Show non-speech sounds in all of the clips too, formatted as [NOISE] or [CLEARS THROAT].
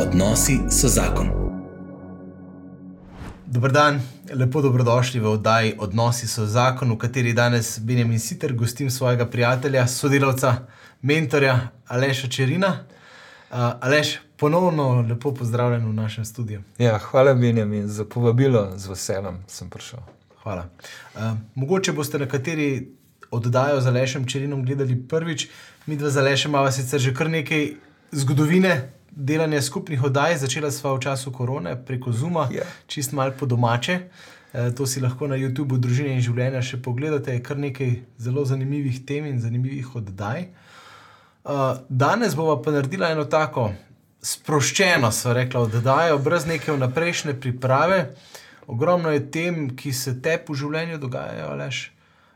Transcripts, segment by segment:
Odnosi so zakon. Dober dan, lepo dobrodošli v oddaji Odnosi so zakon, v kateri danes Benjamin Siter gostim svojega prijatelja, sodelavca, mentorja Aleša Čerina. Uh, Aleš, ponovno lepo pozdravljen v našem studiu. Ja, hvala, Benjamin, za povabilo, z veseljem sem prišel. Hvala. Uh, mogoče boste nekateri oddajo z Alešem Čerinom gledali prvič, mi dva z Alešem imamo sicer že kar nekaj zgodovine. Delanje skupnih oddaj začela sva v času korone preko Zuma, Ja. čist malo po domače. E, to si lahko na YouTubu Družine in življenja še pogledate, je kar nekaj zelo zanimivih tem in zanimivih oddaj. Uh, danes bomo pa naredili eno tako sproščeno, so rekla, oddajo, brez neke vnaprejšnje priprave. Ogromno je tem, ki se tebi v življenju dogajajo, lež.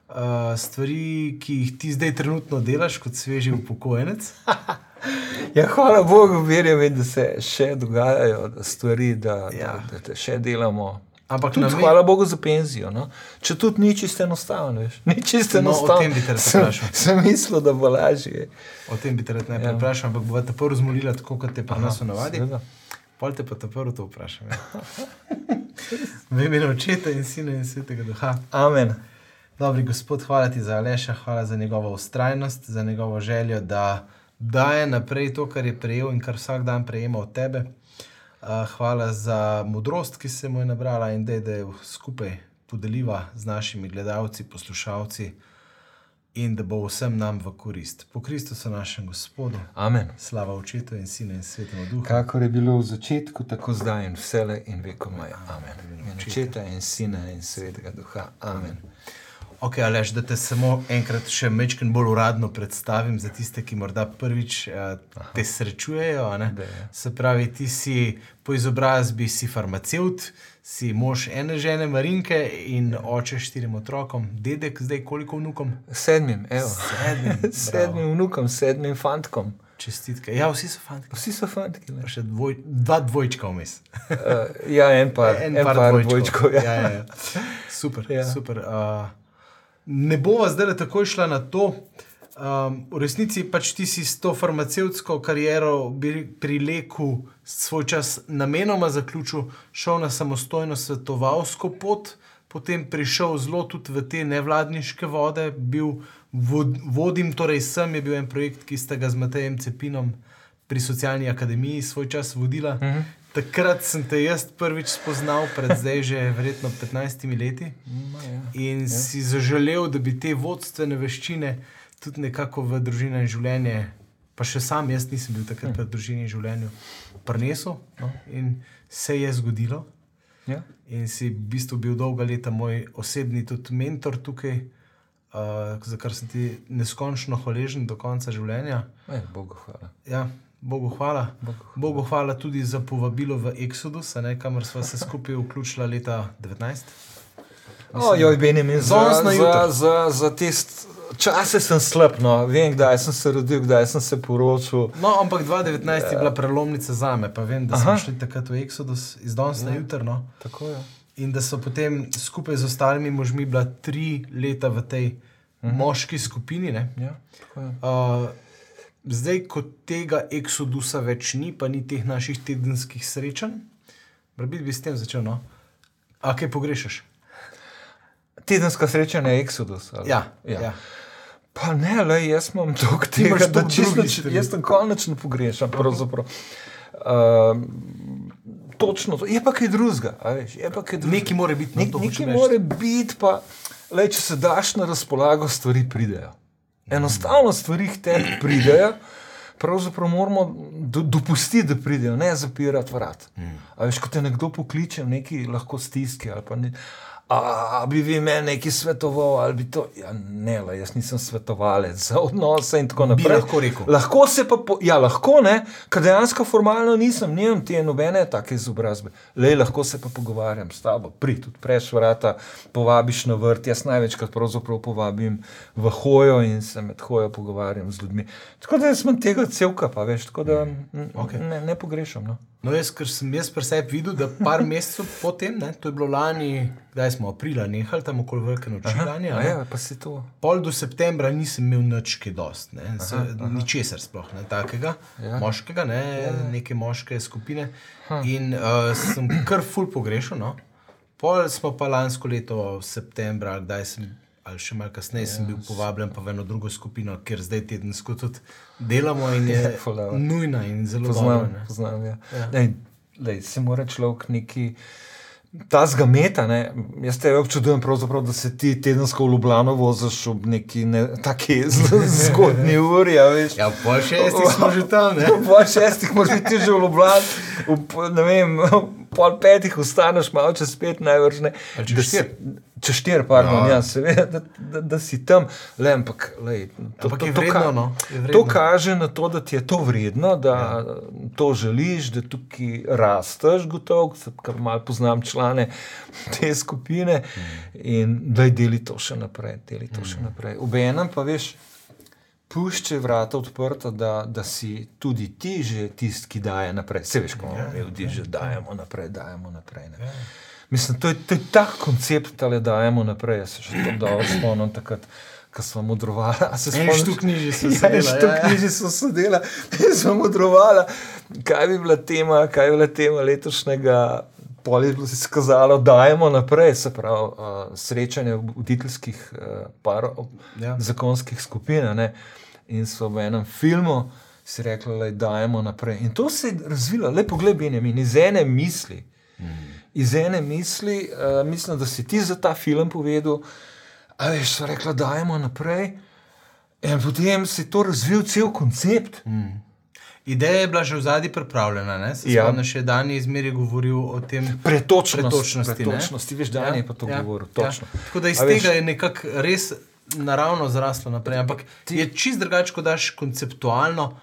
Uh, stvari, ki jih ti zdaj trenutno delaš, kot sveži upokojenec. [LAUGHS] Ja, hvala Bogu, Benjamin, da se še dogajajo da stvari, da, Ja. da, da še delamo. Ampak Tudi hvala Bogu za penzijo. No? Če tudi ni čisto enostavno, veš. Ni čisto No, o enostavno. tem bi te vprašal. sem mislil, da bo lažje. O tem bi te najprej Ja. vprašal, ampak bo te prvo zmolila, tako kot te pa nas navadi. Pol te pa te prvo to vprašam. Ja. v imenu očeta in sina in svetega duha. Amen. Dobri gospod, hvala ti za Aleša, hvala za njegovo ustrajnost, za njegovo željo, da daje naprej to, kar je prejel in kar vsak dan prejema od tebe. Uh, hvala za modrost, ki se mu je nabrala in da je skupaj podeliva z našimi gledalci, poslušalci in da bo vsem nam v korist. Po Kristusu našem Gospodu, Amen. slava očetu in sinu in svetemu duhu. Kakor je bilo v začetku, tako zdaj in vse in vekomaj. Amen. In očeta in sina in svetega duha. Amen. Ok, Alež, da te samo enkrat še mečken bolj uradno predstavim za tiste, ki morda prvič uh, te srečujejo. a ne. Da, ja. Se pravi, ti si po izobrazbi si farmacevt, si mož ene žene Marinke in oče štirim otrokom, dedek, zdaj koliko vnukom? Sedmim, evo. Sedmim, [LAUGHS] bravo. sedmim vnukom, sedmim fantkom. Čestitke. Ja, vsi so fanti. Vsi so. Pa še dvoj, dva dvojčka vmes. Uh, ja, en par, [LAUGHS] en en par, par dvojčkov. Ja. Ja, ja, ja. Super. Ja. Ja. super. Uh, ne bova zdaj takoj šla na to. Um, v resnici pač ti si s to farmacevtsko kariero pri Leku svoj čas namenoma zaključil, šel na samostojno svetovalsko pot, potem prišel zelo tudi v te nevladniške vode, bil vod, vodim, torej sem je bil en projekt, ki sta ga z Matejem Cepinom pri Socialni akademiji svoj čas vodila. Mm -hmm. Takrat sem te jaz prvič spoznal, pred zdaj že verjetno 15 leti. In ja. si zaželel, da bi te vodstvene veščine tudi nekako v družino in življenje, pa še sam jaz nisem bil takrat v družini in življenju, prinesel. No? In se je zgodilo. Ja. In si v bistvu bil dolga leta moj osebni tudi mentor tukaj, uh, za kar sem ti neskončno hvaležen do konca življenja. Ej, Bogu hvala. Ja, Bogu hvala. Bogu. Bogu hvala tudi za povabilo v Exodus, ne, kamor smo se skupaj vključili leta 19. Ojoj, Benjamin, za, za, za, za te st- čase sem slab, no. vem, kdaj sem se rodil, kdaj sem se poročil. No, ampak 2019 je bila prelomnica za me, pa vem, da smo Aha. šli takrat v Exodus iz danes na jutro. No? Tako je. In da so potem skupaj z ostalimi možmi bila tri leta v tej mhm. moški skupini. Ne? Ja, tako je. Uh, zdaj, ko tega Exodusa več ni, pa ni teh naših tedenskih srečanj, bi, bi s tem začel. No? A kaj pogrešaš? Tedenska srečanja je Exodus. ali? Ja, ja. ja. Pa ne, le, jaz imam toliko tega, da čisto jaz tam končno pogrešam. pravzaprav. Um, točno to. Je pa kaj drugega. Nekaj mora biti, nekaj mora biti, pa le, če se daš na razpolago, stvari pridejo. Enostavno stvari tebi pridejo. Pravzaprav moramo do, dopustiti, da pridejo, ne zapirati vrat. Mm. A veš, ko te nekdo pokliče, neki lahko stiski ali pa ne. A, bi vi meni nekaj svetoval, ali bi to. Ja, ne, le, jaz nisem svetovalec za odnose in tako naprej. lahko rekel. Lahko se pa, po, ja, lahko ne, ker dejansko formalno nisem, nimam te nobene take izobrazbe. Le, lahko se pa pogovarjam s tabo, prid, odpreš vrata, povabiš na vrt. Jaz največkrat pravzaprav povabim v hojo in se med hojo pogovarjam z ljudmi. Tako da jaz imam tega celka, pa veš, tako da mm. okej. ne, ne pogrešam. No. No, jaz, ker sem jaz pri sebi videl, da par [LAUGHS] mesecev potem, ne, to je bilo lani, kdaj smo aprila nehali, tam okoli velike noči lani. Ja, pa si to. Pol do septembra nisem imel nič kaj dost, ne, se, ničesar sploh ne takega, Ja. ja. moškega, ne, ja. neke moške skupine. Ha. In uh, sem kar ful pogrešal. No. Pol smo pa lansko leto, septembra, kdaj sem. Ali še malo kasneje sem bil povabljen pa v eno drugo skupino, kjer zdaj tedensko tudi delamo in je [LAUGHS] ful dobro. nujna in zelo dobra. Poznam, ne. poznam ja. Ja. Lej, lej, se mora človek neki. Ta zgameta, ne? jaz te občudujem, da se ti tedensko v Ljubljano voziš ob neki ne, taki [LAUGHS] zgodni uri. a veš. Ja, pol šestih smo že tam, ne? [LAUGHS] Po šestih moraš biti že v Ljubljani, v, ne vem, pol petih ostaneš, malo čez pet najvrž ne. Ali čez Da si- Čez štiri, pardon, Ja. ja, seveda, da, da, da si tam, le, ampak, lej, to, Ampak to, je to, vredno, ka- no, vredno. to kaže na to, da ti je to vredno, da ja. to želiš, da tukaj rasteš, gotovo, ker malo poznam člane te skupine in da je deli to še naprej, deli to še naprej. Obenem pa veš, pušče vrata odprta, da, da si tudi ti že tisti, ki daje naprej. Se veš, ko mi ljudi že dajemo naprej, dajemo naprej. Ne. Mislim, to je, to je tak koncept, da le dajemo naprej. Jaz se še to dobro spomnim takrat. Ko smo modrovali, se spomniš? štuk knjiži so Ja, sedela, en štuk ja, ja. knjiži so sedela, in smo modrovali, kaj bi bila tema, kaj bi bila tema letošnjega. Pol je bilo se skazalo, da dajemo naprej, se pravi, uh, srečanje voditeljskih uh, parov, Ja. ja. zakonskih skupin. ne. In so v enem filmu si rekli, da dajemo naprej. In to se je razvilo, lepo gledaj, in iz ene misli. Iz ene misli, uh, mislim, da si ti za ta film povedal, a veš, so rekli, da dajemo naprej. In potem se je to razvil cel koncept. Mm. Ideja je bila že v zadnji pripravljena. Ne? Se Ja. spomniš, je Dani izmeri govoril o tem. Pretočnost, Pretočnosti, ne? pretočnosti. Veš, da je pa to ja, govoril. Točno. Ja. Tako da iz A veš- tega je nekako res naravno zraslo naprej. Ampak ti... je čist drugače, ko daš konceptualno.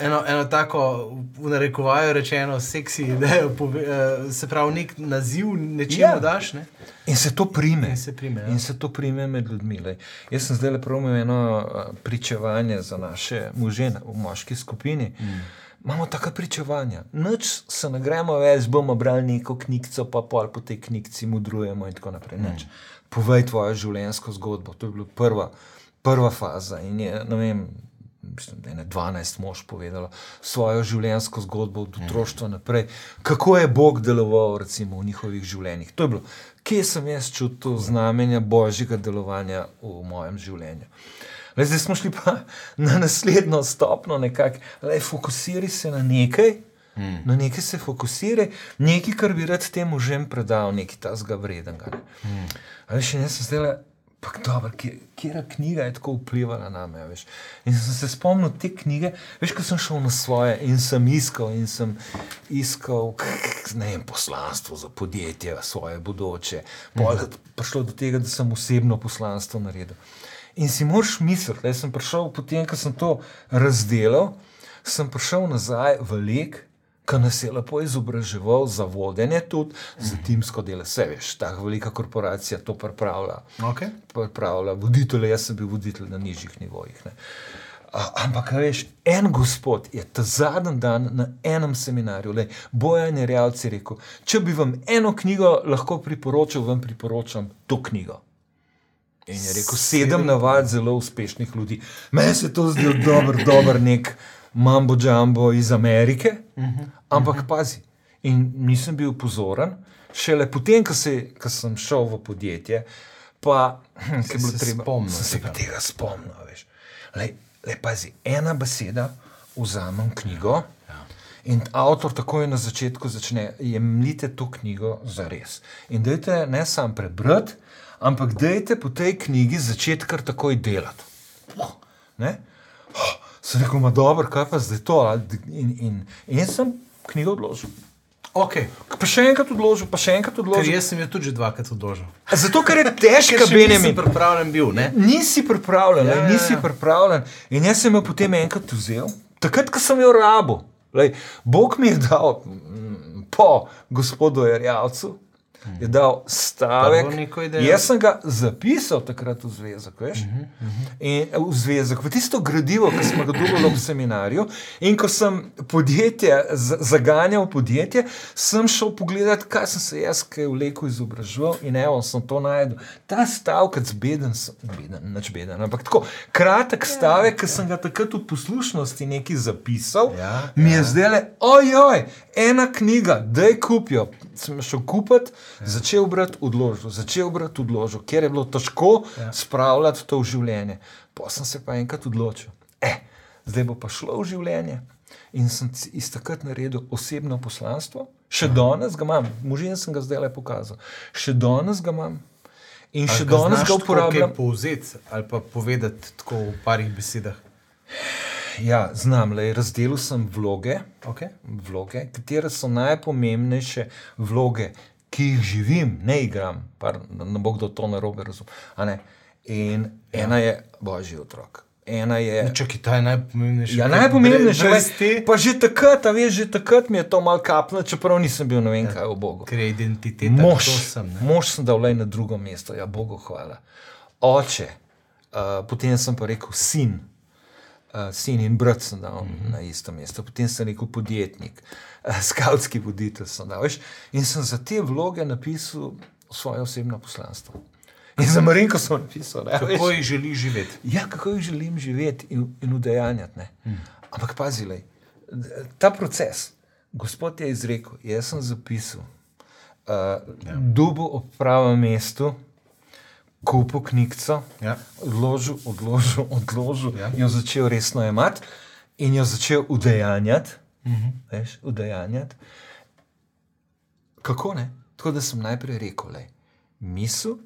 Eno, eno tako, v narekovaju rečeno, seksi idejo, pove, uh, se pravi, nek naziv nečemu Ja. daš. Ne? In se to prime. In se prime, ja. In se to prime med ljudmi. Lej. Jaz sem zdaj prav imel eno a, pričevanje za naše može v moški skupini. Mm. Imamo taka pričevanja. Noč se ne gremo več, bomo brali neko knjigo, pa pol po tej knjigi mudrujemo in tako naprej. Mm. Povej tvojo življenjsko zgodbo. To je bila prva, prva faza. In je, ne vem, mislim, da je ne 12 mož povedalo svojo življenjsko zgodbo od otroštva naprej, kako je Bog deloval recimo, v njihovih življenjih. To je bilo, kje sem jaz čutil znamenja božjega delovanja v mojem življenju. Le, zdaj smo šli pa [LAUGHS] na naslednjo stopno, nekako, le, fokusiraj se na nekaj. Hmm. Na nekaj se fokusiraj, nekaj, kar bi rad temu že predal, nekaj tazga vrednega. Ne. Hmm. In jaz sem zdaj pa dobro, kera knjiga je tako vplivala na me. Veš. In sem se spomnil te knjige, veš, ko sem šel na svoje in sem iskal in sem iskal ne vem, poslanstvo za podjetje, svoje bodoče. Pol je prišlo do tega, da sem osebno poslanstvo naredil. In si moraš misliti, da sem prišel potem, ko sem to razdelil, sem prišel nazaj v lek, ki nas je lepo izobraževal za vodenje, tudi za timsko delo. Vse veš, ta velika korporacija to pripravlja. Okay. Pripravlja voditelje, jaz sem bil voditelj na nižjih nivojih. Ne. A, ampak, veš, en gospod je ta zadnji dan na enem seminarju, le Bojan je realci rekel: Če bi vam eno knjigo lahko priporočil, vam priporočam to knjigo. In je rekel: Sedem navad zelo uspešnih ljudi. Meni se to zdi dober, dober nek mambo jumbo iz Amerike, uh -huh, ampak uh -huh. pazi. In nisem bil pozoren, šele potem, ko, se, ko sem šel v podjetje, pa Se je bilo treba spomnil sem se tega. tega spomnil. Lej, lej, pazi, ena beseda, vzamem knjigo. In avtor takoj na začetku začne, jemljite to knjigo za res. In dajte ne samo prebrati, ampak dajte po tej knjigi začeti kar takoj delati. Ne? Sem rekel, ma dobro, kaj pa zdaj to? In, in, in sem knjigo odložil. Okay. Pa še enkrat odložil, pa še enkrat Ker odložil. jaz sem jo tudi že dvakrat odložil. Zato, ker je Ker težka, še nisem Benjamin. pripravljen bil. Ne? Nisi pripravljen, Ja, ja, ja, nisi ja. pripravljen. In jaz sem jo potem enkrat vzel, takrat, ko sem jo rabo. Lej, Bog mi je dal mm, po gospodu Jarjavcu, je dal stavek. Jaz sem ga zapisal takrat v zvezek, veš? In, eh, v zvezek, v tisto gradivo, ki smo ga dobili v seminarju. In ko sem podjetje, zaganjal podjetje, sem šel pogledat, kaj sem se jaz, kaj vlekel izobraževal in evo, sem to najdel. Ta stavek, zbeden, sem- beden, nič beden, ampak tako kratek stavek, ki sem ga takrat v poslušnosti nekaj zapisal, Ja, mi je zdaj le, ojoj, ena knjiga, da je kupijo. Sem šel kupiti, začel brati, odložil, začel brati, odložil, ker je bilo težko ja. spravljati to v življenje. Pa sem se pa enkrat odločil, eh, zdaj bo pa šlo v življenje. In sem iz takrat naredil osebno poslanstvo, še danes ga imam, možen sem ga zdaj le pokazal, še danes ga imam. In še danes ga uporabljam. Povzeti ali pa povedati tako v parih besedah. Ja, znam, le razdelil sem vloge, Okay. vloge, katere so najpomembnejše vloge, ki jih živim, ne igram, par, ne bo kdo to narobe razumel. In ena je božji otrok. Ena je. Čakaj, ta je najpomembnejša. Ja, brez je, te, pa že takrat, a veš, že takrat mi je to mal kapno, čeprav nisem bil ne vem kaj o Bogu. ker je identiteta. Mož, sem. ne. mož sem dal le na drugo mesto, ja, Bogu hvala. Oče, uh, potem sem pa rekel sin, uh, sin in brat sem dal mm -hmm. na isto mesto, potem sem rekel podjetnik, uh, [LAUGHS] skavtski voditelj sem dal. Veš, in sem za te vloge napisal svoje osebno poslanstvo. In za Marinko sem napisal, da Kako jih želi živeti? Ja, kako jih želim živeti in, in udejanjati. Ne? Ampak pazi, ta proces, Gospod je izrekel, jaz sem zapisal, uh, ja. dubo ob pravem mestu, kupil knjigico, Ja. odložil, odložil, [LAUGHS] odložil, Ja. ja. jo začel resno imati in jo začel udejanjati. Mhm. Veš, udejanjati. Kako ne? Tako da sem najprej rekel, le, misel,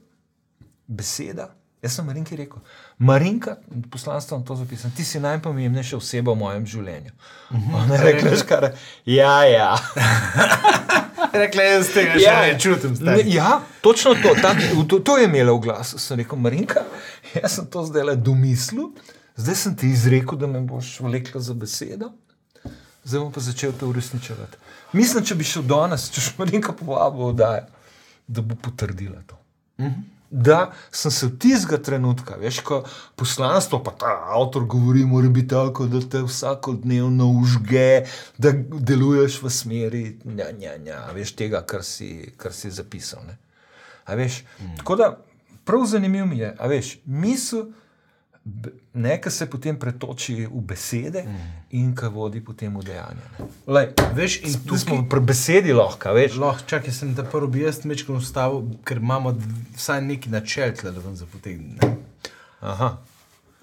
beseda. Jaz sem Marinki rekel, Marinka, poslanstvo vam to zapisam, ti si najpomembnejša oseba v mojem življenju. Ona je rekla, veš kar, ja, ja. [LAUGHS] [LAUGHS] Rekla je, jaz tega še ne čutim. Ne, ja, točno to, ta, to, to je imela v glasu. Sem rekel, Marinka, jaz sem to zdaj le domislil, zdaj sem ti izrekel, da me boš vlekla za besedo, zdaj bom pa začel to uresničevati. Mislim, če bi šel danes, če še Marinka povabil, da, da bo potrdila to. Da sem se v tistega trenutka, veš, ko poslanstvo, pa ta avtor govori, mora biti tako, da te vsakodnevno užge, da deluješ v smeri nja, nja, nja, veš, tega, kar si, kar si zapisal. Ne? A veš, mm. Tako da prav zanimivo mi je, a veš, misel, nekaj se potem pretoči v besede mm. in ki vodi potem v dejanje. ne. Lej, Veš, in Tu smo tukaj pri besedi lahko, veš. lahko, čakaj, sem te prvi jaz mečkal ustavil, ker imamo vsaj neki načel, tle, da vam zapotegnem. ne. Aha.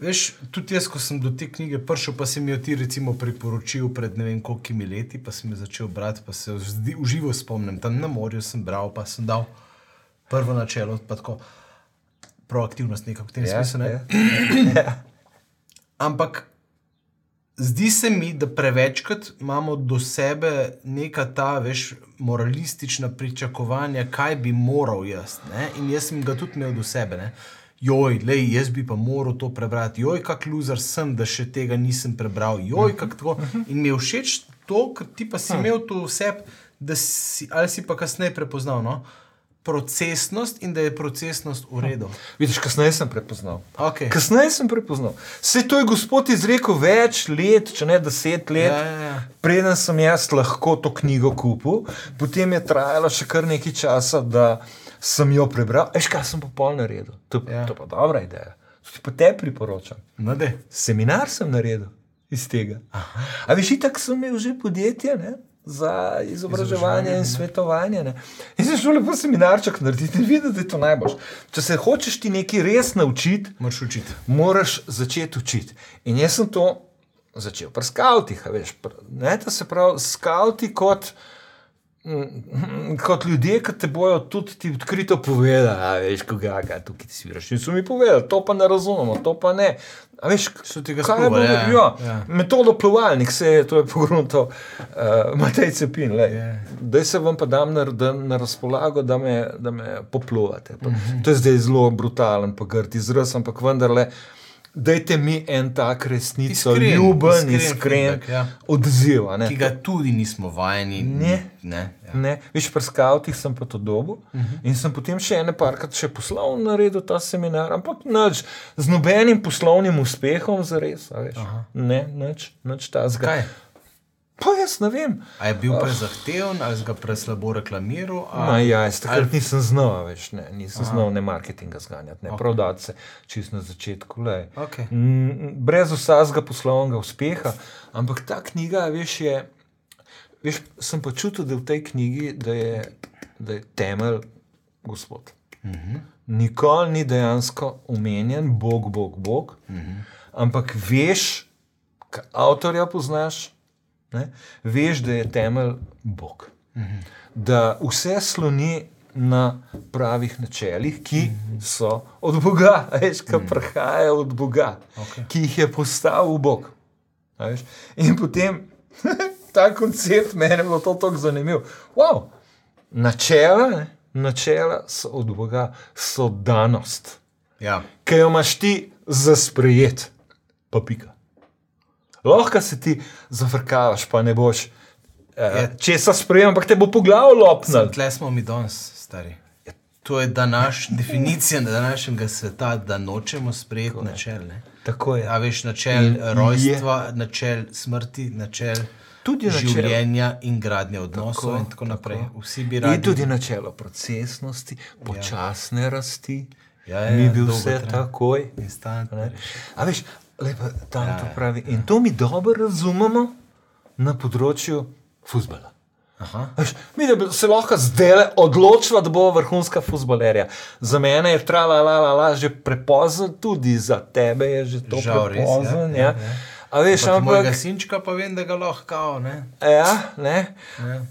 Veš, tudi jaz, ko sem do te knjige prišel, pa si mi jo ti recimo priporočil pred ne vem koliko leti, pa sem jo začel brati, pa se vzdi- v živo spomnim. Tam na morju sem bral, pa sem dal prvo načelo, pa tako proaktivnost nekako v tem Ja, smislu. ne. ja. [CLEARS THROAT] Ampak zdi se mi, da prevečkrat imamo do sebe neka ta, veš, moralistična pričakovanja, kaj bi moral jaz. Ne? In jaz sem ga tudi imel do sebe. Ne? Joj, lej, jaz bi pa moral to prebrati, joj, kak loser sem, da še tega nisem prebral, joj, kak tako. In mi je všeč to, ker ti pa si imel to vse, da si, ali si pa kasneje prepoznal. No? Procesnost in da je procesnost v redu. Vidiš, kasneje sem prepoznal. Okay. Kasneje sem prepoznal. Vse to je gospod izrekel več let, če ne deset let. Ja, ja, ja. Preden sem jaz lahko to knjigo kupil, potem je trajalo še kar nekaj časa, da sem jo prebral. Veš, kaj sem popoln naredil? To, Ja. to pa dobra ideja. To ti pa te priporočam. No, dej. Seminar sem naredil iz tega. Aha. A veš, tako sem imel že podjetje ne? Za izobraževanje in svetovanje. Ne? In sem šel lepo seminarček narediti in videti, da je to najboljš. Če se hočeš ti nekaj res naučiti, Moraš učiti. moraš začeti učiti. In jaz sem to začel pri skavtih, a veš, pr- ne, to se pravi, skavti kot. Mm, Kot ljudje, ki te bojo tudi ti odkrito povedali, a veš, koga ga tukaj ti sviraš. In so mi povedali, to pa ne razumemo, to pa ne. A veš, So ti ga je bilo? ja, Ja, ja. ja. Metodo plovalnik se je, to je pogrunto, uh, Matej Cepin. Ja. Da se vam pa dam na, da, na razpolago, da me, da me poplovate. Pa, Mhm. to je zdaj zelo brutalen, pa grd izraz, ampak vendarle, dajte mi en tak resnico, Iskren, ljuben, iskren iskren feedback, ja. odziv. ne. Ki ga tudi nismo vajeni. Ne. ne ja. Ne, veš, pri skavtih sem pa to dobil uh Mhm. -huh. in sem potem še ene parkrat še poslovno naredil ta seminar, ampak nič, z nobenim poslovnim uspehom, za res. Ne, nič, nič ta zgolj. Pa jaz ne vem. A je bil prezahteven, ali si ga preslabo reklamiral? Ma, ali- ja, jaz takrat ali- nisem znal, veš, ne, nisem znal ne marketinga zganjati, ne okay. prodati se čist na začetku. lej. Okej. Mm, Brez vsakega poslovnega uspeha, ampak ta knjiga, veš, je. Veš, sem pa čutil, da je v tej knjigi da je, da je temelj Gospod. Uh -huh. Nikoli ni dejansko omenjen Bog, Bog, Bog, uh -huh. ampak veš, kaj avtorja poznaš, ne? veš, da je temelj Bog. -huh. Da vse sloni na pravih načelih, ki so od Boga, veš, ki -huh. prihajajo od Boga, Okej. ki jih je postavil Bog. veš. In potem [LAUGHS] ta koncept meni je bilo to tako zanimivo. Wow, načela, ne? načela so od Boga, so danost, Ja. ki jo imaš ti za sprejet, pa pika. Lahko se ti zafrkavaš, pa ne boš eh, česa sprejem, ampak te bo po glavu lopnil. Tle smo mi danes, stari. To je današ, definicija današnjega sveta, da nočemo sprejeti načel. Ne? Tako je. A veš, načel In rojstva, je. načel smrti, načel Tudi življenja in gradnje odnosov Tako, in tako naprej. tako. Vsi bi In radi. tudi načelo procesnosti, počasne rasti, Ja, ja, ni ja, bil vse takoj. Instant, veš, lepa, tam Ja, to ja. pravi. In to mi dobro razumemo na področju futbola. Aha. Veš, Mi se lahko zdaj odločila, da bo vrhunska futbolerja. Za mene je trala, la, la, la, že prepozno, tudi za tebe je že to Žal res, prepozno. ja, Ja, ja, ja. ja. A veš, Ampak ampak. sinčka pa vem, da ga lahko, ne? Ja, ne. Ja.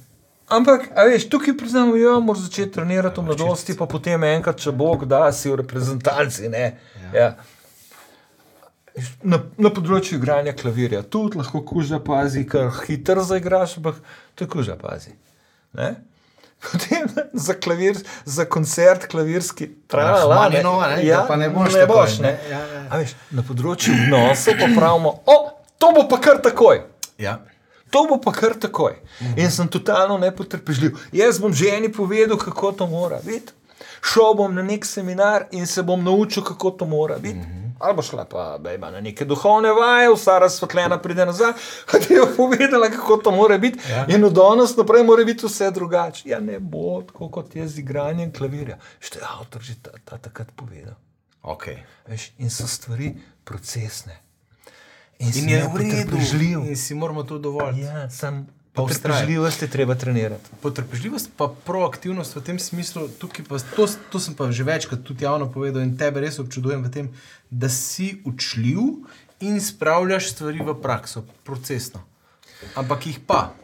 Ampak, a veš, tukaj priznamo, da moraš začeti trenirati v mladosti, pa potem enkrat, če Bog da, si v reprezentanci. Ne? Ja. Veš, Na, na področju igranja klavirja tudi lahko kuža pazi, ker hitro zaigraš, ampak to je kuža pazi. Ne? [LAUGHS] Potem za, klavir, za koncert klavirski trajala, Rahmaninova, ne, da pa ne boš ne takoj, boš, ne. ne. Ja, ja. A veš, na področju odnosov pa pravimo, o, to bo pa kar takoj. Ja. To bo pa kar takoj. In sem totalno nepotrpežljiv. Jaz bom že eni povedal, kako to mora biti. Šel bom na nek seminar in se bom naučil, kako to mora biti. Ali bo šla pa bejba na neke duhovne vaje, vsa razsvetljena pride nazaj, [LAUGHS] da je povedala, kako to mora biti. Ja. In od danes naprej mora biti vse drugače. Ja, ne bo tako kot je z igranjem klavirja. Što je avtor že ta, ta takrat povedal. Okay. Veš, in so stvari procesne. In, In je v redu, in si moramo to dovolj. Ja, Pa potrpežljivost je treba trenirati. Potrpežljivost, pa proaktivnost v tem smislu, tukaj pa, to, to sem pa že večkrat tudi javno povedal in tebe res občudujem v tem, da si učljiv in spravljaš stvari v prakso, procesno. Ampak jih pa,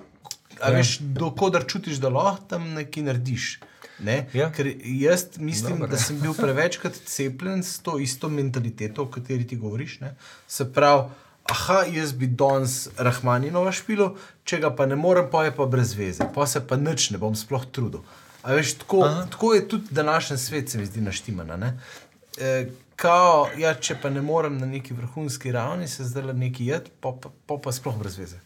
Ja. veš, dokodar čutiš, da lahko tam nekaj narediš. Ne? Ja. Ker jaz mislim, Dobro. da sem bil prevečkrat cepljen s to isto mentaliteto, o kateri ti govoriš. Ne? Se pravi, aha, jaz bi danes Rahmaninova špilo, če ga pa ne morem, pa je pa brez veze, pa se pa nič ne bom sploh trudil. A veš, tako, tako je tudi današnji svet, se mi zdi naštimana. Ne? E, kao, ja, če pa ne morem na neki vrhunski ravni, se zdaj le neki jed, pa, pa, pa, pa sploh brez veze.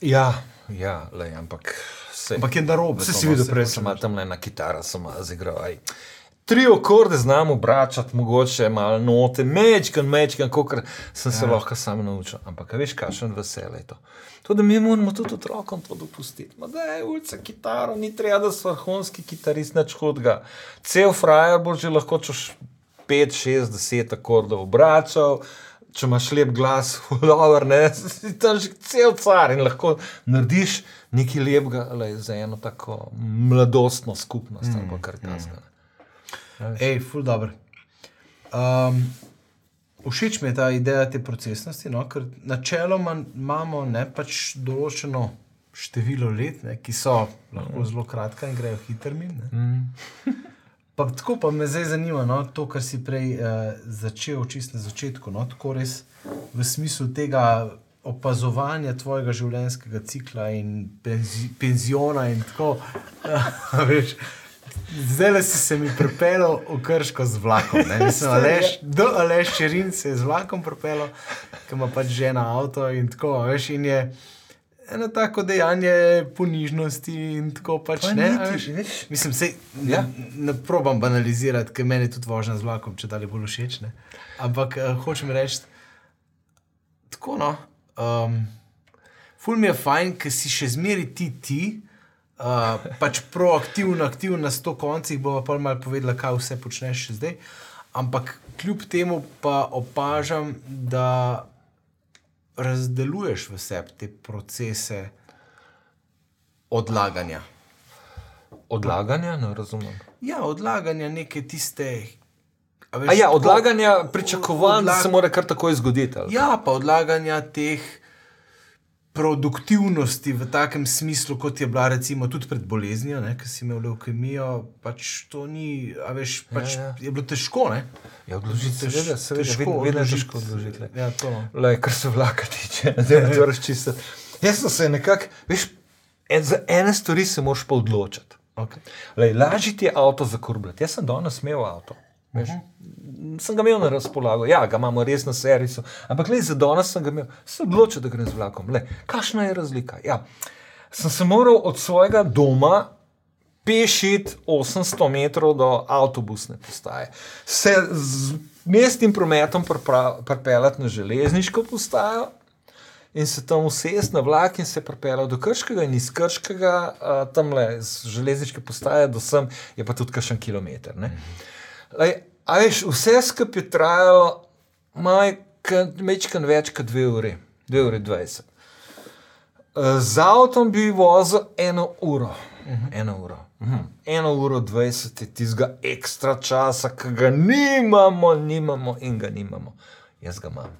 Ja, ja lej, ampak se. Ampak je narobe. Se si no, videl, prej sem tam le na kitaro, sem zigral. aj. Tri okorde znam obračati, mogoče malo note, mečkan, mečkan, kot sem se ja. lahko sam naučil. Ampak veš, kakšen vesel je to. To, da mi moramo tudi otrokom to dopustiti. Ma da je ulica kitaro, ni treba, da si vrhunski kitarist nič hudega. Cel frajer bo že lahko češ 5, 6, 10 akordov obračal. Če imaš lep glas, [LAUGHS] dobro, ne, si tam že cel car in lahko narediš nekaj lepega lej, za eno tako mladostno skupnost mm, ali kar takega. Ej, ful dobro. Um, všeč mi je ta ideja te procesnosti, no, ker načeloma imamo ne, pač določeno število let, ne, ki so lahko zelo kratka in grejo hitro min. Mm. [LAUGHS] Pa tako pa me zdaj zanima, no, to, kar si prej uh, začel, čist na začetku. No, tako res v smislu tega opazovanja tvojega življenjskega cikla in penzi, penziona in tako. [LAUGHS] Veš, Zdaj si se mi pripeljal v krško z vlakom. ne. Mislim, [LAUGHS] Aleš, do Aleš Čerin se je z vlakom pripeljal, ki ima pač žena avto in tako, veš, in je eno tako dejanje ponižnosti in tako pač Pa ne. niti, veš. veš. Mislim, ne, Ja. ne probam banalizirati, ker meni je tudi vožnja z vlakom, če dalje bolj všeč. Ne? Ampak uh, hočem reči, tako no. Um, ful mi je fajn, ker si še zmeri ti ti. Uh, pač proaktivno, aktivno na sto koncih, bo pa malo povedala, kaj vse počneš še zdaj. Ampak kljub temu pa opažam, da razdeluješ v sebi te procese odlaganja. Odlaganja, ne razumem. Ja, odlaganja neke tiste. veš, A ja, tako- odlaganja pričakovanj, da odlag- se mora kar takoj zgoditi. Ja, pa odlaganja teh produktivnosti v takem smislu, kot je bila recimo tudi pred boleznijo, ki si imel leukemijo. Pač to ni, a veš, pač Ja, ja. je bilo težko. Ne? Ja, odložiti se, Tež- seveda, vedno, vedno je težko odložiti. glej. Ja, to. no. Lej, kar se vlaka tiče, [LAUGHS] da ne moreš čisto. Jaz sem se nekako, veš, en, za ene stvari se moraš pa odločiti. Okay. Lej, lažje ti je avto zakurbljati. Jaz sem danes imel avto. Veš. Sem ga imel na razpolago, ja, ga imamo res na servisu, ampak le za danes sem ga imel, se odločil, da grem z vlakom. Lej, kakšna je razlika? Ja, sem se moral od svojega doma pešiti 800 metrov do avtobusne postaje, se z mestnim prometom pripeljati na železniško postajo. In se tam usesti na vlak in se pripeljal do Krškega, in iz Krškega, tam le z železniške postaje do sem, je pa tudi kakšen kilometr. ne. Lej, a veš, vse skupaj je trajalo mečkan več kot 2 uri, 2 uri 20. Uh, Z avtom bi vozil eno uro. Eno uro. Mhm. Eno uro 20 je tistega ekstra časa, ki ga nimamo, nimamo in ga nimamo. Jaz ga imam.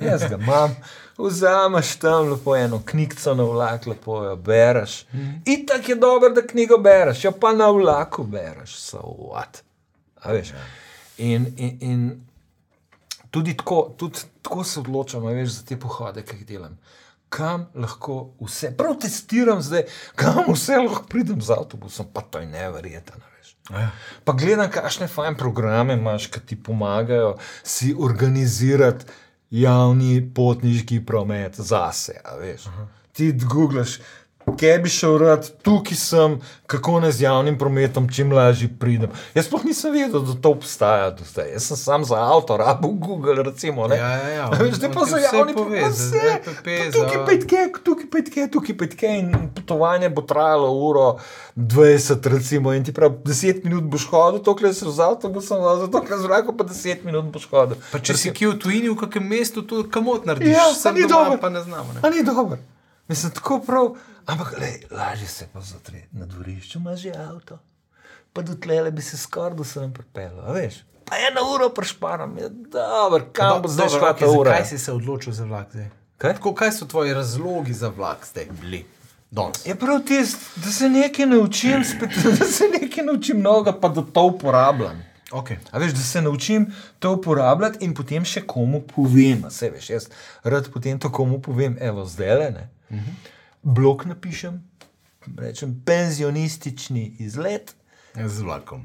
Jaz ga imam, vzameš tam lepo eno knjigo na vlak, lepo jo bereš. In tako je dobro, da knjigo bereš, jo pa na vlaku bereš, so what. A veš? In, in, in tudi tako, tudi tako se odločam, veš, za te pohode, ki jih delam. Kam lahko vse, prav testiram zdaj, kam vse lahko pridem z avtobusom, pa to je neverjetno. a veš. Pa gledam, kakšne fajn programe imaš, ki ti pomagajo si organizirati javni potniški promet zase. Ti googlaš, kje bi šel rad, tukaj sem, kako naj z javnim prometom čim lažje pridem. Jaz sploh nisem vedel, da to obstaja zdaj. Jaz sem sam za avto, rabo Google, recimo. Ne? Ja, ja, ja, Veš, zdaj pa za vse javni promet. Vse, ZPP, tukaj za- pa tke, tukaj pa tke, tukaj pa tke in potovanje bo trajalo uro 20, recimo, in ti prav 10 minut boš hodil, tokle se z avtobusom vozil, tokle z vlakom pa 10 minut boš hodil. Pa če si kje v tujini, v kakem mestu, to kamot narediš, Ja, sem a ni doma, dobro. pa ne znamo. Ne? A ni dobro. Mislim, tako prav. Ampak lej, lažje se pa zatre. Na dvorišču imaš že avto. Pa do tlele bi se skoraj do sem pripeljal, veš. Pa eno uro prešparam, je dobro, kam bo zdaj šla ta ura. Zakaj si se odločil za vlak zdaj? Kaj? Tako, kaj so tvoji razlogi za vlak zdaj bili? Danes? Je prav tisto, da se nekaj naučim, spet, [LAUGHS] da se nekaj naučim novega, pa da to uporabljam. Okay. A veš, da se naučim to uporabljati in potem še komu povem. Vse veš, jaz rad potem to komu povem, evo, zdaj le. Uh -huh. Blok napišem, rečem penzionistični izlet. Z vlakom.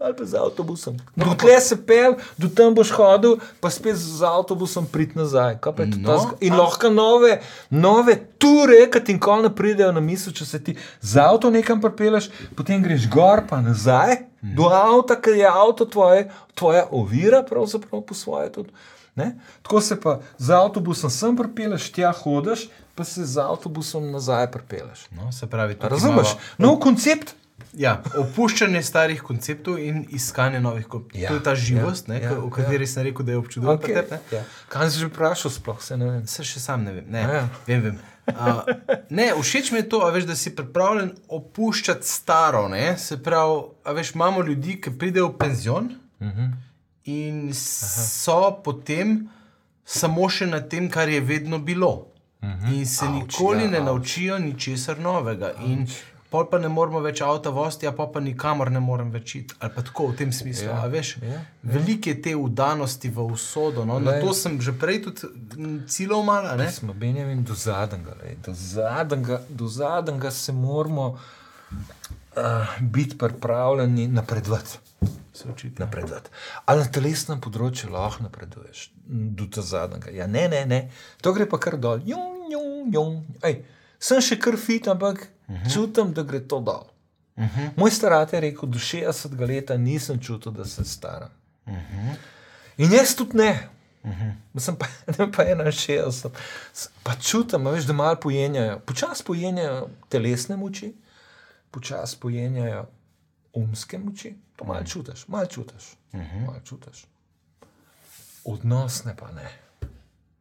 Ali pa z avtobusom. Dokler se pel, do tam boš hodil, pa spet z avtobusom prid nazaj. Pa No, tazga? In a- lahko nove, nove ture, ki ti nikoli ne pridejo na misel, če se ti z avto nekam pripeleš, potem greš gor pa nazaj do avta, ker je avto tvoje, tvoja ovira, pravzaprav po svoje tudi. Ne? Tako se pa z avtobusom sem pripeleš, tja hodiš, pa se z avtobusom nazaj pripeleš. No, se pravi, tukaj Razumeš? imamo- Nov koncept. Ja, opuščanje starih konceptov in iskanje novih konceptov. Ja, to je ta živost, ja, ja, ja, o kateri ja. sem rekel, da je občudovala. Okay. Okay. Ja. Kaj si že vprašal, sploh se ne vem. Se še sam ne vem. Ne, A ja. vem, vem. Uh, ne, všeč mi je to, veš, da si pripravljen opuščati staro. Ne? Se pravi, veš, imamo ljudi, ki pridejo v penzion uh Mhm. -huh. In so potem samo še na tem, kar je vedno bilo. -huh. In se Auč, nikoli ja, ne naučijo ničesar novega. In Pol pa ne moremo več avta voziti, a pa, pa nikamor ne morem več iti. Ali pa tako v tem smislu. Ja, Ja, veš, ja, ja. Veliko je te udanosti v usodo. No? Na to sem že prej tudi cilov malo. ne. Smo Benjamin do zadnjega, do zadnjega, do zadnjega se moramo. Uh, biti pripravljen in napredovati. Se očitno. napredovati. Ali na telesnem področju lahko napreduješ, do ta zadnjega. Ja, ne, ne, ne, to gre pa kar dol. Jum, jum, jum. Ej, sem še kar fit, ampak uh -huh. čutim, da gre to dol. Uh -huh. Moj starat je rekel, do 60 let nisem čutil, da se staram. Uh -huh. In jaz tudi ne. Uh -huh. Sem pa, [LAUGHS] pa 61, S- pa čutim, veš, da malo pojenjajo, počasi pojenjajo telesne moči, počasi pojenjajo umske moči, to malo čutiš, malo čutiš, uh -huh. malo čutiš. Odnosne pa ne.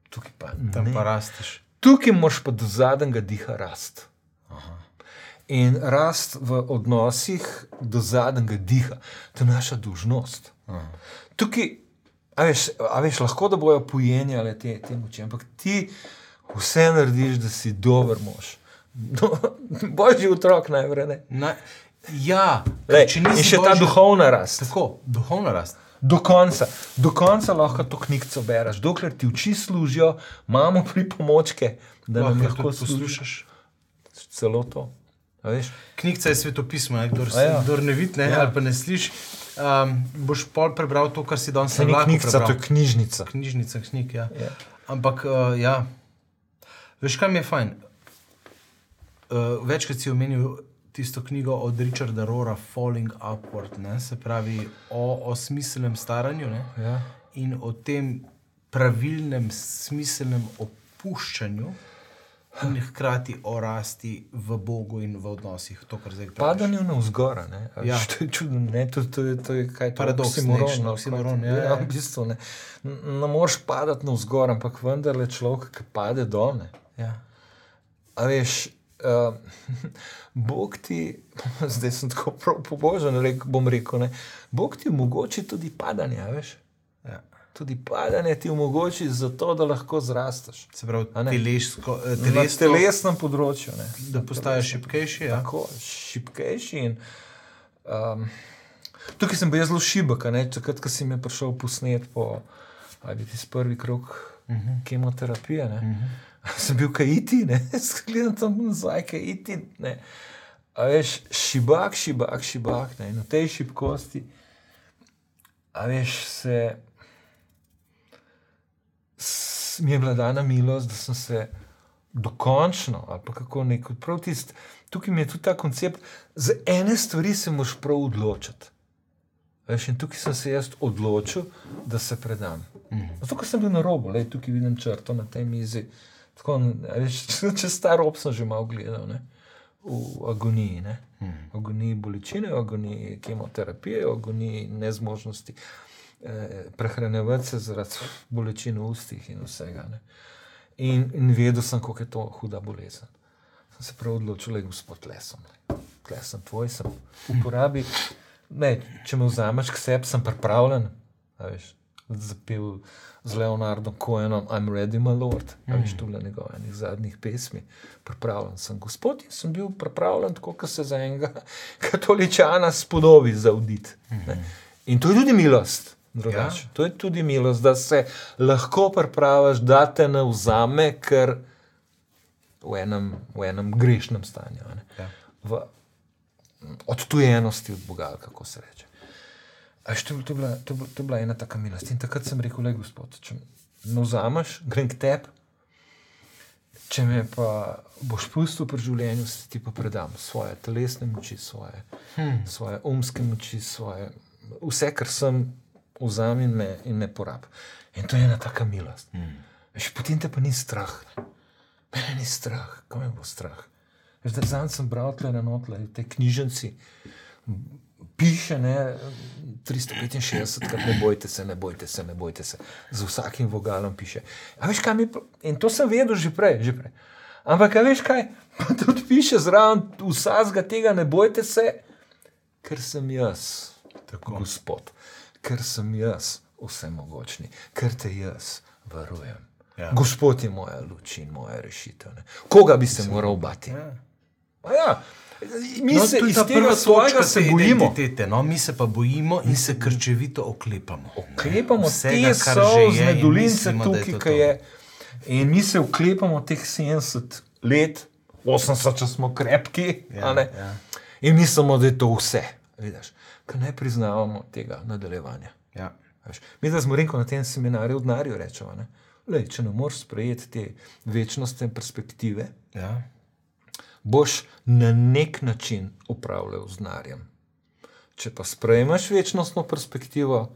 Tukaj pa Tam ne. pa rasteš. Tukaj moš pa do zadnjega diha rast. In rast v odnosih do zadnjega diha, to je naša dolžnost. Tukaj, a veš, a veš, lahko da bojo pojenjale te, te moči, ampak ti vse narediš, da si dober mož. No, božji otrok najprej. ne. Na, ja, Lej, če nisi še ta božji- duhovna rast. Tako, duhovna rast. Do konca, do konca lahko to knjigo bereš, dokler ti oči služijo, imamo pripomočke, da nam Lahko lahko tudi poslušaš. celo to. Knjiga je svetopismo, ne? kdor, ja. kdor ne vidi Ja. ali pa ne sliši. Um, boš pol prebral to, kar si danes na vlaku knjiga, to prebral. je knjižnica. Knjižnica, knjig, ja. Ja. Ampak, uh, ja. Veš, kaj mi je fajn? Uh, večkrat si omenil tisto knjigo od Richarda Rora, Falling Upward, ne? se pravi o, o smiselnem staranju ne? Ja. in o tem pravilnem, smiselnem opuščanju. In hkrati o rasti v Bogu in v odnosih, to. Padanje na vzgor. Ja. Ja. To je čudno, ne? To, to, je, to je kaj to Paradoks oksimoron, nekšen, no, oksimoron, kaj- ja, [LAUGHS] ja. v bistvu, ne. Ne moreš padati na vzgor, ampak vendarle človek, ki pade dol. Ja. A veš, uh, [LAUGHS] Bog ti, [LAUGHS] zdaj sem tako pobožen, rek, bom rekel, ne, Bog ti omogoči tudi padanje, veš. Ja. Tudi padanje ti omogoči zato, da lahko zrasteš. Se pravi, telesko, eh, Na telesnem področju. Ne. da postaješ šipkejši. Ja? Tako, šipkejši. In, um, tukaj sem bil zelo šibek, takrat, ko si me prišel posnet po prvi krok uh -huh. kemoterapije. Ne, uh -huh. [LAUGHS] Sem bil kaj iti, ne, [LAUGHS] skledam tam nazaj, kaj iti. Ne. A veš, šibak, šibak, šibak. Ne, v tej šibkosti, a veš, se. s- Mi je bila dana milost, da sem se dokončno, ali pa kako neko, prav tist, tukaj mi je tudi ta koncept, za ene stvari se moraš prav odločiti. Veš, in tukaj sem se jaz odločil, da se predam. Zato, ker sem bil na robu, le tukaj vidim črto na tej mizi. Tako, veš, [LAUGHS] čez star rob sem že malo gledal, ne? v agoniji. Ne? V agoniji bolečine, v agoniji kemoterapije, v agoniji nezmožnosti eh, prehranevati se zaradi bolečin v ustih in vsega. Ne? In, in vedel sem, kako je to huda bolezen. Sem se prav odločil, da je gospod lesom. Tle sem tvoj, sem uporabi. Ne, če me vzameš k sebi, sem pripravljen. Veš, zapel z Leonardom Cohenom, I'm ready, my lord. A Veš, to je bila njegova enih zadnjih pesmi. Pripravljen sem gospod in sem bil pripravljen, tako kot se za enega [LAUGHS] katoličana spodobi zauditi. ne. In to je tudi milost. Drugače. Ja. To je tudi milost, da se lahko pripraviš, da te ne vzame, ker v enem, v enem grešnem stanju. ne. Ja. V odtujenosti od Boga, kako se reče. A to, je- to, je bila, to, je bila, to je bila ena taka milost. In takrat sem rekel, le gospod, če me vzameš, grem k tebi, če me pa boš pustil pri življenju, se ti pa predam svoje telesne moči, svoje, hmm. svoje umske moči, svoje, vse, kar sem, vzamem in me, in me porab. In to je ena taka milost. Hmm. Veš, potem te pa ni strah. Ne? Mene ni strah, kam me bo strah. Zdaj sem bral tle na notle, v tej knjižnici. Piše, ne, 365, krat ne bojte se, ne bojte se, ne bojte se. Z vsakim vogalom piše. A veš, kaj mi, in to sem vedel že prej, že prej. Ampak, a veš kaj, [LAUGHS] pa tudi piše zraven vsega tega, ne bojte se, ker sem jaz, Tako. gospod, ker sem jaz vsemogočni, ker te jaz varujem. Ja. Gospod je moja luč in moja rešitev. Ne. Koga bi se moral bati? Ja. Pa Ja, mi No, se iz tega svojega se bojimo. No, mi se pa bojimo in se krčevito oklepamo. Oklepamo Vsega, te kar že solzne je je tukaj, ki je. In mi se oklepamo teh 70 let, 80, če smo krepki. Ja, ja. In mislimo, da je to vse. Vidiš, ker ne priznavamo tega nadaljevanja. Ja. Veš, mi, da smo rekel na tem seminarju, v denarju rečemo, ne? Lej, če ne moreš sprejeti te večnostne perspektive, Ja. Boš na nek način upravljal z denarjem. Če pa sprejmeš večnostno perspektivo,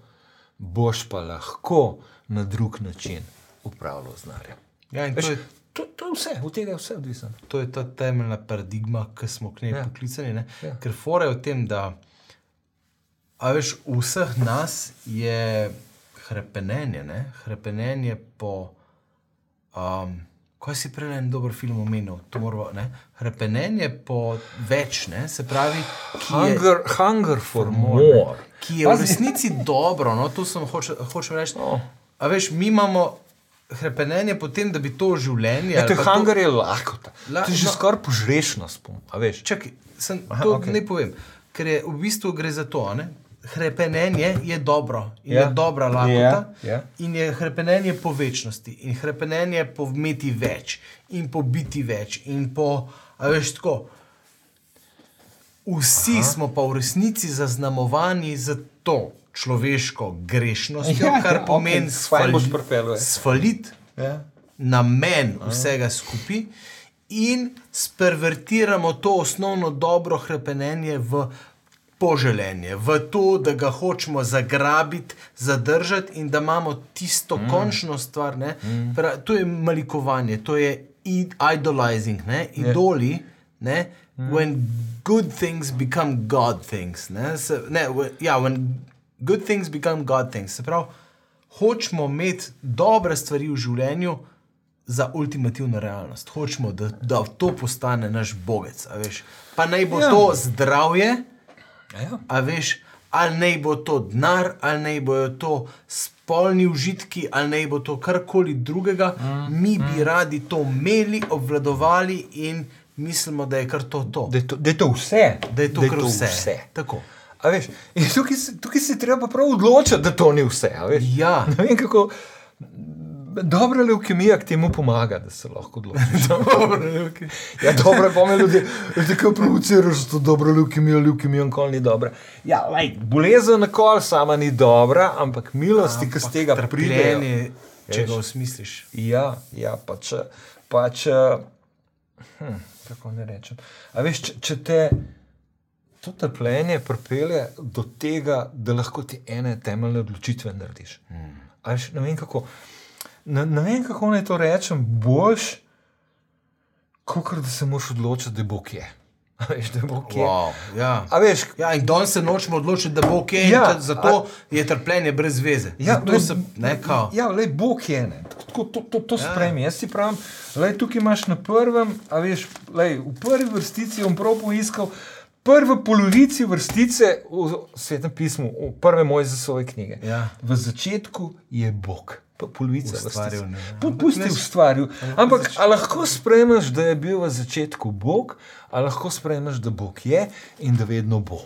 boš pa lahko na drug način upravljal z denarjem. Ja, in to Veš, je, to, to je vse, od tega je vse odvisno. to je ta temeljna paradigma, ki smo k njej Ja. poklicani. Ne? Ja. Ker fora je v tem, da veš, vseh nas je krepenenje, ne? krepenenje po. Um, Kaj si prej en dober film omenil? To moramo, ne? Krepenenje po več, ne? se pravi, ki je, Hunger, hunger for more. more, ki je v Pazi. resnici dobro. No, to sem hoče, hočem reči. No. A veš, mi imamo krepenenje po tem, da bi to življenje. Ja, to je pa to- hunger je lahko. La- Ti že no. skoraj požreš nas, pom, a veš. Čakaj, sem, Aha, to okay. ne povem, ker je v bistvu gre za to. Ne? Hrepenenje je dobro in Ja. je dobra lakota, Ja, ja. in je hrepenenje po večnosti, in hrepenenje po imeti več, in po biti več, in po, a veš, tako. Vsi Aha. smo pa v resnici zaznamovani za to človeško grešnostjo, Ja, ja, kar ja, pomeni boš sfali- pripeljal, ja. sfalit Ja. namen vsega skupaj in spervertiramo to osnovno dobro hrepenenje v poželenje, v to, da ga hočemo zagrabiti, zadržati in da imamo tisto mm. končno stvar. Mm. Pra, to je malikovanje, to je id- idolizing, ne? idoli. Ne? When good things become God things. Ne? Se, ne, when, ja, when good things become God things. Se pravi, hočemo imeti dobre stvari v življenju za ultimativno realnost. Hočemo, da, da to postane naš bogec. Pa naj bo ja. to zdravje, Ja. a veš, ali naj bo to denar, ali naj bojo to spolni užitki, ali naj bo to karkoli drugega. Mm, Mi bi mm. radi to imeli, obvladovali in mislimo, da je kar to. to. Da, je to, da je to vse. Da je to da kar vse. vse. Tako. A veš, tukaj, se- tukaj se je treba prav odločiti, da to ni vse. Ja. Ne vem, kako. Dobra leukemija k temu pomaga, da se lahko odločiš. [LAUGHS] ja, dobro je, me ljudje, ljudje kaj provocirajo, da je to dobra leukemija, leukemija nikoli ni dobra. Ja, lej, bolezen nikoli sama ni dobra, ampak milosti, ki z tega pridejo. Če ga osmisliš. Ja, ja pa če. Pa hm, kako ne rečem. A veš, če, če te to trpljenje pripelje do tega, da lahko ti ene temeljne odločitve narediš. Hmm. Veš, ne, vem, kako, ne, ne vem, kako naj to rečem, boš, kot da se moraš odločiti, da bo kje. [LAUGHS] A veš, da bo kje. Wow, ja. A veš, Ja, in danes se nočemo odločiti, da bo ok, Ja, zato je trpljenje brez veze. Ja, zato lej, se ne kao. Ja, le Bog je ne. Tako, to, to, to Ja. spremi. Jaz si pravim, lej, tukaj imaš na prvem, a veš, lej, v prvi vrstici bom prav poiskal. Prva polovici vrstice v svetem pismu, v prve moje zasove knjige. Ja. V začetku je Bog, polovica Ustvaril, Pusti ustvaril. Ampak a lahko sprejmeš, da je bil v začetku Bog, a lahko sprejmeš, da Bog je in da vedno bo.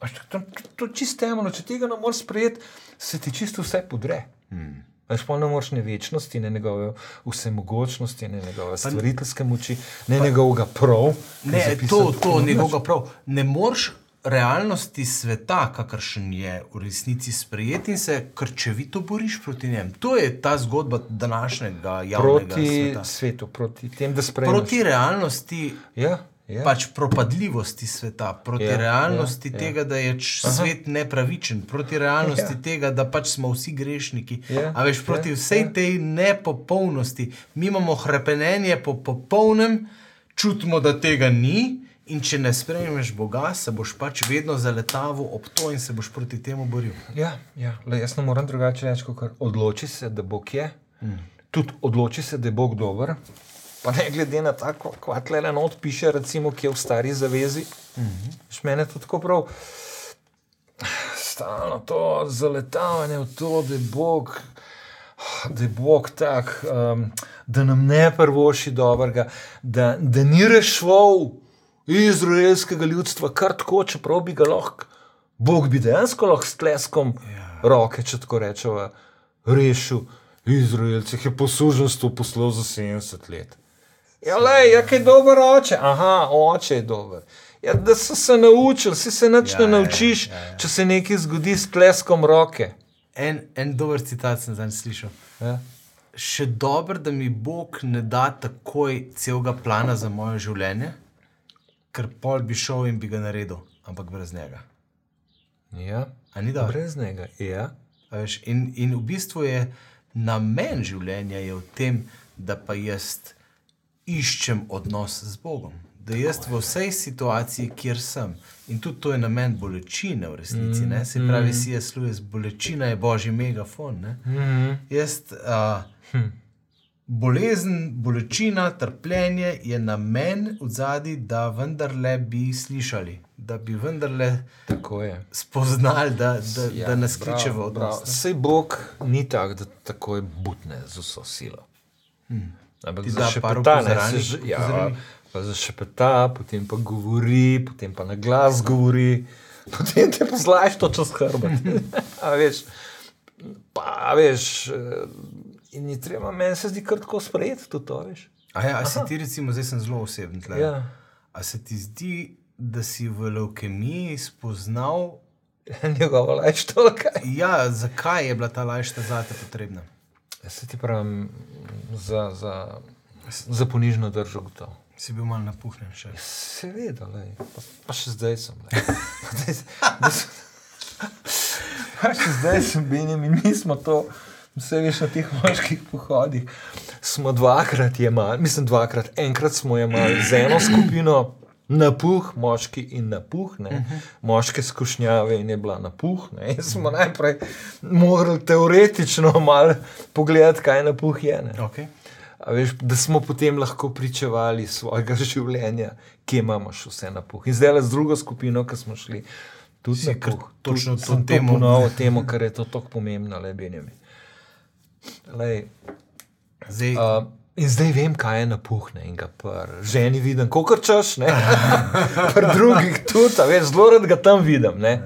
To, to, to je čisto temeljno, če tega ne moreš sprejeti, se ti čisto vse podre. Hmm. Veš, pa ne moreš ne večnosti, ne njegove vsemogočnosti, ne njegove stvariteljske moči, ne njegovega prav. Ne, to, to njegovega prav. Ne moreš realnosti sveta, kakršen je v resnici sprejeti in se krčevito boriš proti njem. To je ta zgodba današnjega javnega Proti sveta. svetu, proti tem, da sprejmeš. Proti realnosti. Ja, ja. Pač propadljivosti sveta, proti Ja, ja, realnosti ja, ja, ja. tega, da je svet nepravičen, proti realnosti ja. tega, da pač smo vsi grešniki. Ja, A veš, proti ja, vsej ja. tej nepopolnosti, mi imamo hrepenenje po popolnem, čutimo, da tega ni. In če ne sprejmeš Boga, se boš pač vedno zaletaval ob to in se boš proti temu boril. Ja, ja. Le, jaz ne morem drugače reči, kot odloči se, da Bog je. Mm. Tudi odloči se, da je Bog dober. Pa ne glede na to, kaj le not piše, recimo, ki je v stari zavezi. Mm -hmm. Mene to tako prav. Stalno to zaletavanje v to, da je Bog. Da je Bog tak, um, da nam ne prvoši dobrega, da, da ni rešval izraelskega ljudstva kar tako, čeprav bi ga lahko, Bog bi dejansko lahko s tleskom ja. roke, če tako rečemo, rešil Izraelce, je poslužnost poslal za 70 let. Ja, le, ja, kaj je dober oče. Aha, oče je dober. Ja, da so se naučili, si se nič Ja, ne ja, naučiš, ja, ja. če se nekaj zgodi s pleskom roke. En, en dober citat sem zdaj slišal. Ja. Še dobro, da mi Bog ne da takoj celega plana za moje življenje, ker pol bi šel in bi ga naredil, ampak brez njega. Ja, A ni dobro? brez njega. Ja. A Veš, in, in v bistvu je namen življenja je v tem, da pa jaz iščem odnos z Bogom. Da jaz v vsej situaciji, kjer sem, in tudi to je namen bolečine v resnici, mm, se pravi, si jaz služim, bolečina je božji megafon. Ne? Mm. Jaz, uh, hm. Bolezen, bolečina, trpljenje je namen v zadnji, da vendarle bi slišali, da bi vendarle Tako je. spoznali, da, da, ja, da nas bravo, kliče v odnos. bravo. ne. Sej Bog ni tak, da takoj butne z vso silo. Hmm. Ampak Ti da par zašepeta, ne, se opozorani- že, ja, pa zašepeta, potem pa govori, potem pa na glas govori, potem te pozlaš to čez hrbet. [LAUGHS] A veš, pa a veš, eh, in ni treba, meni se zdi kar tako sprejeti tudi to, veš. A, ja, a si ti, recimo, zdaj sem zelo oseben. tle. Ja. A se ti zdi, da si v leukemiji spoznal, Njegova laž to kaj. ja, zakaj je bila ta lajša zate potrebna? Ja, se ti pravim, za, za, za ponižno držo gotovo. Si bil mal napuhnjen še. Seveda, lej. Pa, pa še zdaj sem. [LAUGHS] Pa še zdaj sem Benjam in mi smo to, vse veš na teh moških pohodih. Smo dvakrat jemali, mislim dvakrat, enkrat smo jemali z eno skupino. Napuh, moški in napuh, ne. moške skušnjave in je bila napuh. Ne. In smo najprej morali teoretično malo pogledati, kaj napuh je. Ne. Okay. A Veš, da smo potem lahko pričevali svojega življenja, kje imamo še vse na puh. In zdaj le z drugo skupino, ki smo šli, tudi Si na kar puh. točno Tudi to temo- ponovil temo, ker je to tako pomembno, le Benjamin. Lej, Zdaj, uh, in zdaj vem, kaj je napuhne in ga pr ženi vidim, kot češ, ne. [LAUGHS] Pri drugih tudi, veš, zelo rad ga tam vidim, ne.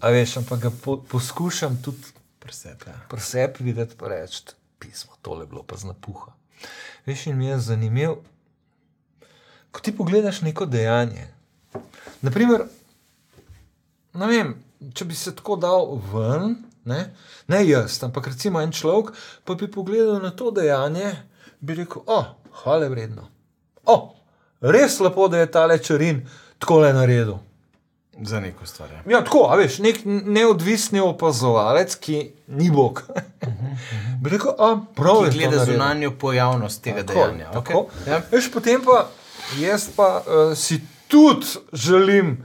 A veš, ampak ga po, poskušam tudi presep, ja. pri sebi videti, pa reči, pismo, tole je bilo pa z napuha. Veš, in mi je zanimivo, ko ti pogledaš neko dejanje. Naprimer, ne vem, če bi se tako dal ven, ne, ne jaz, ampak recimo en človek, pa bi pogledal na to dejanje, bi rekel, o, hvale vredno. O, res lepo, da je tale čarin tako le naredil. Za neko stvar. Ja. Ja, tako, a veš, nek neodvisni opazovalec, ki ni Bog. [LAUGHS] Bi rekel, a prav je. naredil. zunanjo pojavnost tega Tako, dejanja. Tako. Okay. Ja. Veš, potem pa jaz pa uh, si tudi želim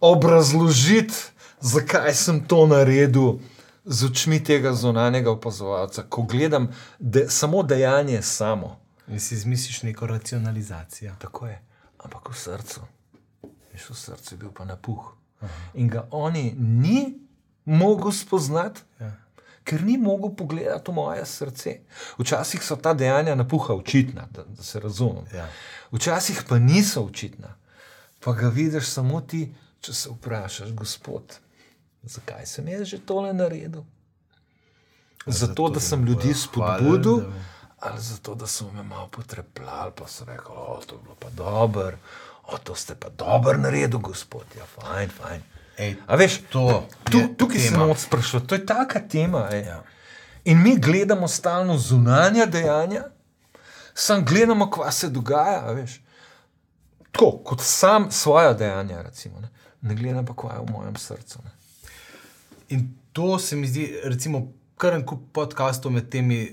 obrazložiti, zakaj sem to naredil z očmi tega zunanjega opazovalca, ko gledam de, samo dejanje samo. In si izmisliš neko racionalizacijo. Tako je, ampak v srcu. Veš, v srcu je bil pa napuh. In ga oni ni mogel spoznati, Ja. ker ni mogel pogledati v moje srce. Včasih so ta dejanja napuha očitna, da, da se razumem. Ja. Včasih pa niso očitna. Pa ga vidiš samo ti, če se vprašaš, gospod, zakaj sem jaz že tole naredil? Zato, Zato, da sem ljudi spodbudil, hvalili, da- ali zato, da so me malo potrepljali, pa so rekli, o, to je bilo pa dobro, o, to ste pa dobro naredil, gospod, ja, fajn, fajn. Ej, A veš, to tu, tukaj se tema. moramo sprašovati, to je taka tema. ej. Ja. In mi gledamo stalno zunanja dejanja, sam gledamo, kva se dogaja. Veš. Tako kot sam svoja dejanja, recimo, ne, ne gledam pa, kva je v mojem srcu. Ne. In to se mi zdi, recimo, kar en kup podkastov med temi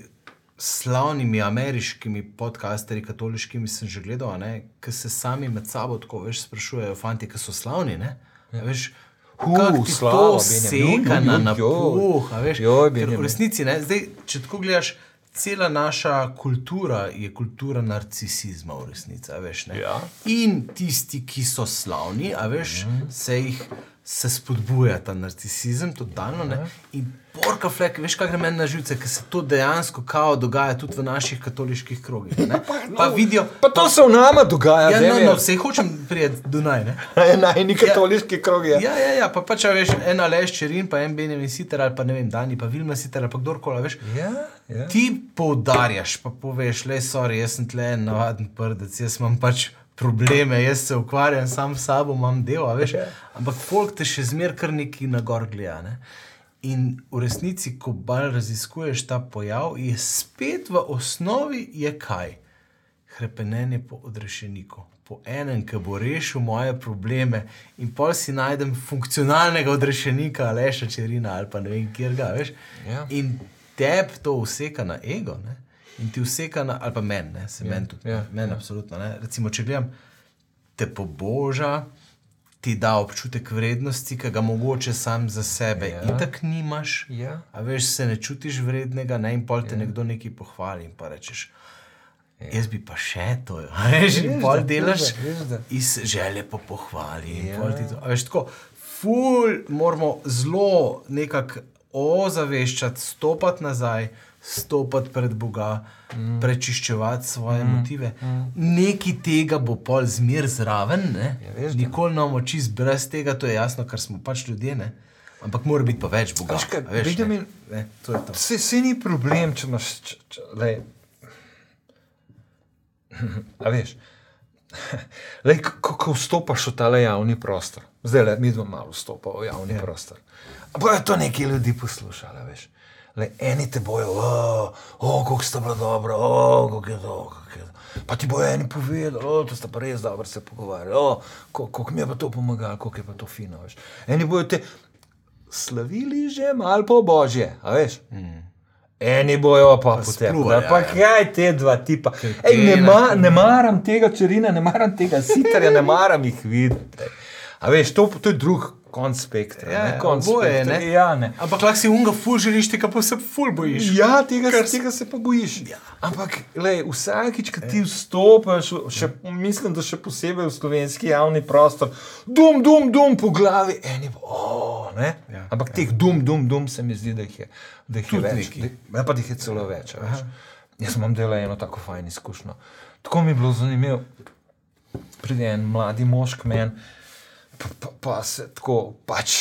slavnimi ameriškimi podcasterji, katoliškimi, sem že gledal, ki se sami med sabo tako veš, sprašujejo, fanti, ki so slavni. Ne? A Veš, kako ti slava, to Joj, na napuh. veš. Joj, Ker v resnici, ne, zdaj, če tako gledaš, cela naša kultura je kultura narcisizma, v resnici. Veš, ne. Ja. In tisti, ki so slavni, a veš, mm. se jih se spodbuja ta narcisizem, totalno. Ne? In porka flek, veš, kaj gre meni na živce, ker se to dejansko kao dogaja tudi v naših katoliških krogih. ne. Pa vidijo. Pa to se v nama dogaja, Ja, ne no, no, vse hočem prijeti Dunaj. Ne? [LAUGHS] Najni katoliški krog je. Ja, ja, ja, pa pač a veš, en Aleš Čerin, pa en Benjamin Sitter ali pa ne vem, Dani, pa Vilma Sitter ali pa kdorkoli, veš. Ja, ja. Ti poudarjaš, pa poveš, le, sorry, jaz sem tle en navaden prdec, jaz imam pač probleme, jaz se ukvarjam sam s sabo, imam del, a veš. Ampak folk te še zmer kar neki na gor gleda. Ne? In v resnici, ko bolj raziskuješ ta pojav, je spet v osnovi je kaj? Hrepenenje po odrešeniku. Po enem, ki bo rešil moje probleme, in pol si najdem funkcionalnega odrešenika, ali še čerina, ali pa ne vem, kjer ga veš. Ja. In tebi to useka na ego, ne? In ti useka na, ali pa meni, ne? se meni tudi, ja, meni absolutno. Ne? Recimo, če gledam, te poboža, ti da občutek vrednosti, ki ga mogoče sam za sebe Ja. ja. in tako nimaš. Ja. A veš, se ne čutiš vrednega, ne? in pol te ja. nekdo nekaj pohvali in pa rečeš. Ja. Jaz bi pa še to, veš, in pol delaš veš, da, iz želje po pohvali. Ja. Ja. Ti to, veš, tako, ful, moramo zelo nekako ozaveščati, stopiti nazaj, stopiti pred Boga, mm. prečiščevati svoje mm. motive. Mm. Nekaj tega bo pol zmer zraven, ne? Ja, veš, nikoli ne bomo čist brez tega, to je jasno, ker smo pač ljudje. Ne? Ampak mora biti pa več Boga. Veš kaj, veš, vidim ne? Ne, to je to. Vse, vse ni problem, če imaš. Če, če, lej. [LAUGHS] A veš, [LAUGHS] lej, ko, ko vstopaš v ta javni prostor, zdaj le mi dva malo vstopamo v javni ja. prostor. Bojo to neki ljudi poslušali, veš. Lej, eni te bojo, o, oh, kako sta bila dobra, oh, kako je to. Kako je. Pa ti bojo eni povedali, o, to sta pa res dobro se pogovarjali, o, kako mi je pa to pomagalo, kako je pa to fino. Veš. Eni bojo te slavili že malo po božje, a veš. Mm. Eni bojo pa potem. spluvali, Pa ja, ja. kaj te dva tipa? Ej, ne, ma, ne maram tega črina, ne maram tega sitarja, ne maram jih videti. A veš, to, to je drug konc spektra. Ja, ne, ja, konc oboje, spektra. ne. Ja, ne. Ampak lahko si unga ful želiš, tega pa se ful bojiš. Ja, tega, Kar... tega se pa bojiš. Ja. Ampak lej, vsakič, ko ti vstopiš, v- še, mislim, da še posebej v slovenski javni prostor, dum, dum, dum po glavi, eni pa, oh, ne. Ja, Ampak teh dum, dum, dum se mi zdi, da jih je, da jih je Tudi več. Da, ja, pa da jih je celo več. a Veš. Jaz imam delo eno tako fajn izkušnjo. Tako mi je bilo zanimivo. Pride en mladi mož k meni, pa, pa, pa se tako pač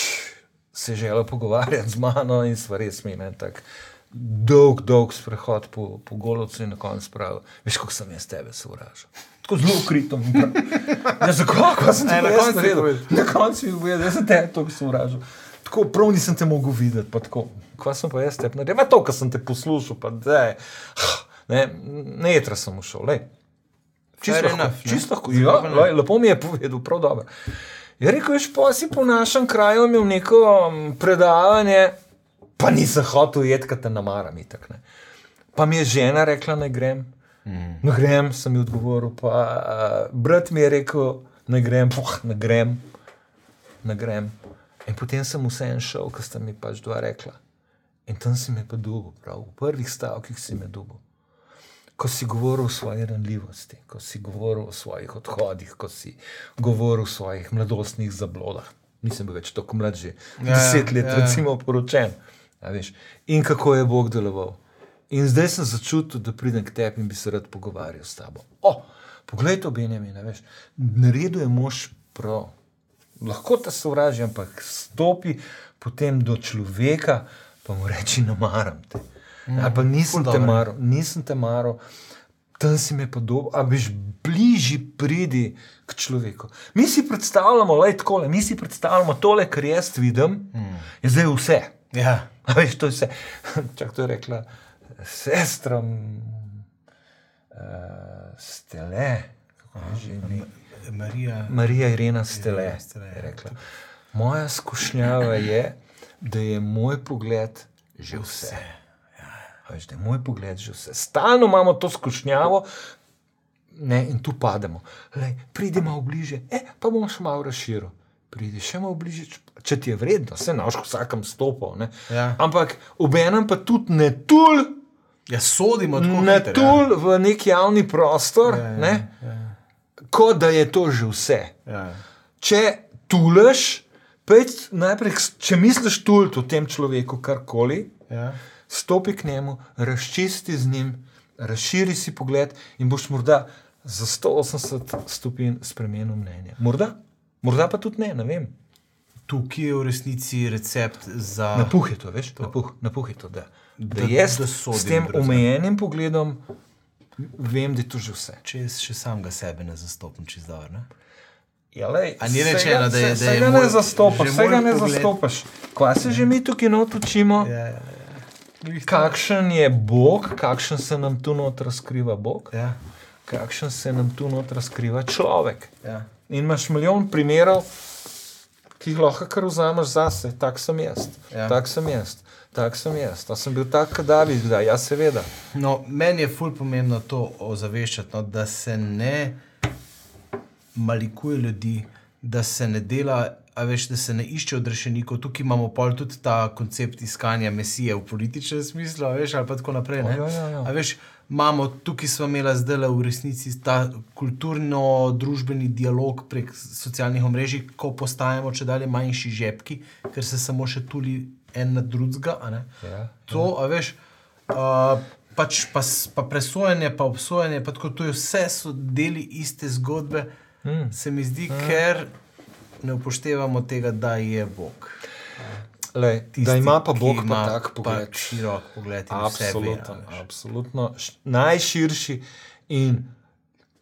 se želel pogovarjati z mano in sva res mi en tak dolg, dolg sprehod po, po golovcu in na koncu pravi, veš, kako sem jaz tebe sovražil. Tako zelo kritom. [LAUGHS] Ja, zakaj? Kaj sem ti E, na koncu povedal. Na koncu je povedal, da sem te tako sovražil. Tako prav nisem te mogel videti, pa tako. Kaj sem pa jaz te naredil? Ma to, kar sem te poslušal, pa da. Ne, ne jetra sem ušel, lej. Čisto lahko, čisto lahko. Ja, lej, lepo mi je povedal, prav dobro. Je rekel, veš, pa si po našem kraju imel neko predavanje, pa nisem hotel jeti, ker te namaram itak. Ne. Pa mi je žena rekla, ne grem. Mm. Ne grem, sem ji odgovoril. Pa, uh, brat mi je rekel, ne grem, puh, ne grem, ne grem. In potem sem vseeno šel, ker sta mi pač dva rekla. In tam si me pa dugo, prav v prvih stavkih si me dugo. Ko si govoril o svoji ranljivosti, ko si govoril o svojih odhodih, ko si govoril o svojih mladostnih zablodah. Nisem bil več tako mlad, že Ja, deset let, ja. recimo, poročen. In kako je Bog deloval. In zdaj sem začutil, da pridem k tebi in bi se rad pogovarjal s tabo. O, poglej to, Benjamin, veš, naredil je mož prav. Lahko te sovraži, ampak stopi potem do človeka, pa mu reči: Ne maram te. Ali pa nisem ful te maral, nisem te maral, tam si me pa dobro, a veš, bližji pridi k človeku. Mi si predstavljamo, le tako, mi si predstavljamo tole, kar jaz vidim, mm. je zdaj vse. Ja. A veš, to je vse. [LAUGHS] Čak to je rekla sestra, uh, stele. kako je že ime? Marija. Marija Irena Stele. Irena Stele, je ja. rekla. Moja skušnjava je, da je moj pogled že vse. A Veš, da je moj pogled že vse. Stalno imamo to skušnjavo. Ne, in tu pademo. Lej, pridi malo bliže, e, pa bomo še malo razširili. Pridi še malo bliže, če ti je vredno, se naš vsakem stopil. ne. Ja. Ampak obenem pa tudi ne tul, Ja, sodimo tako. ne hiter, tul v neki javni prostor, Ja, ja, ne, ja. kot da je to že vse. Ja. Če tuleš, Pejt najprej, če misliš tult o tem človeku karkoli, Ja. Stopi k njemu, razčisti z njim, razširi si pogled in boš morda za 180 stopinj spremenil mnenje. Morda, morda pa tudi ne, ne vem. Tukaj je v resnici recept za. Napuh je to, veš, napuh, napuh je to. Da, da Da- jaz da s tem brez- omejenim pogledom vem, da je to že vse. Če jaz še samega sebe ne zastopim dobro. ne? Ja, lej, A ni rečeno, da je- saj- da je saj ga moj- ne zastopaš, že vse ga moj ne zastopaš. Kva se že mi tukaj not učimo? Ja, ja, ja. Kakšen je Bog, kakšen se nam tu not razkriva Bog, Ja, kakšen se nam tu not razkriva človek. ja. In imaš milijon primerov, ki jih lahko kar vzameš zase, tak sem jaz, Ja. tak sem jaz, tak sem jaz. Ta sem bil tak, kot David, da ja, seveda. No, meni je ful pomembno to ozaveščati, no, da se ne malikuje ljudi, da se ne dela, a veš, da se ne išče odrešenikov. Tukaj imamo pol tudi ta koncept iskanja mesije v političnem smislu, veš, ali pa tako naprej. ne. Ja, ja, ja. A veš, imamo tukaj smo imeli zdaj v resnici ta kulturno-družbeni dialog prek socialnih omrežij, ko postajamo če dalje manjši žepki, ker se samo še tuli en na drugega. a ne. Ja, To, a veš, uh, pač pa, pa presojanje, pa obsojanje, pa tako, to je vse so deli iste zgodbe, mm. se mi zdi, mm. ker ne upoštevamo tega, da je Bog. Lej, Tisti, da ima pa Bog ima pa tak pogled. Pa širok pogled in ve, Absolutno, a veš. absolutno najširši in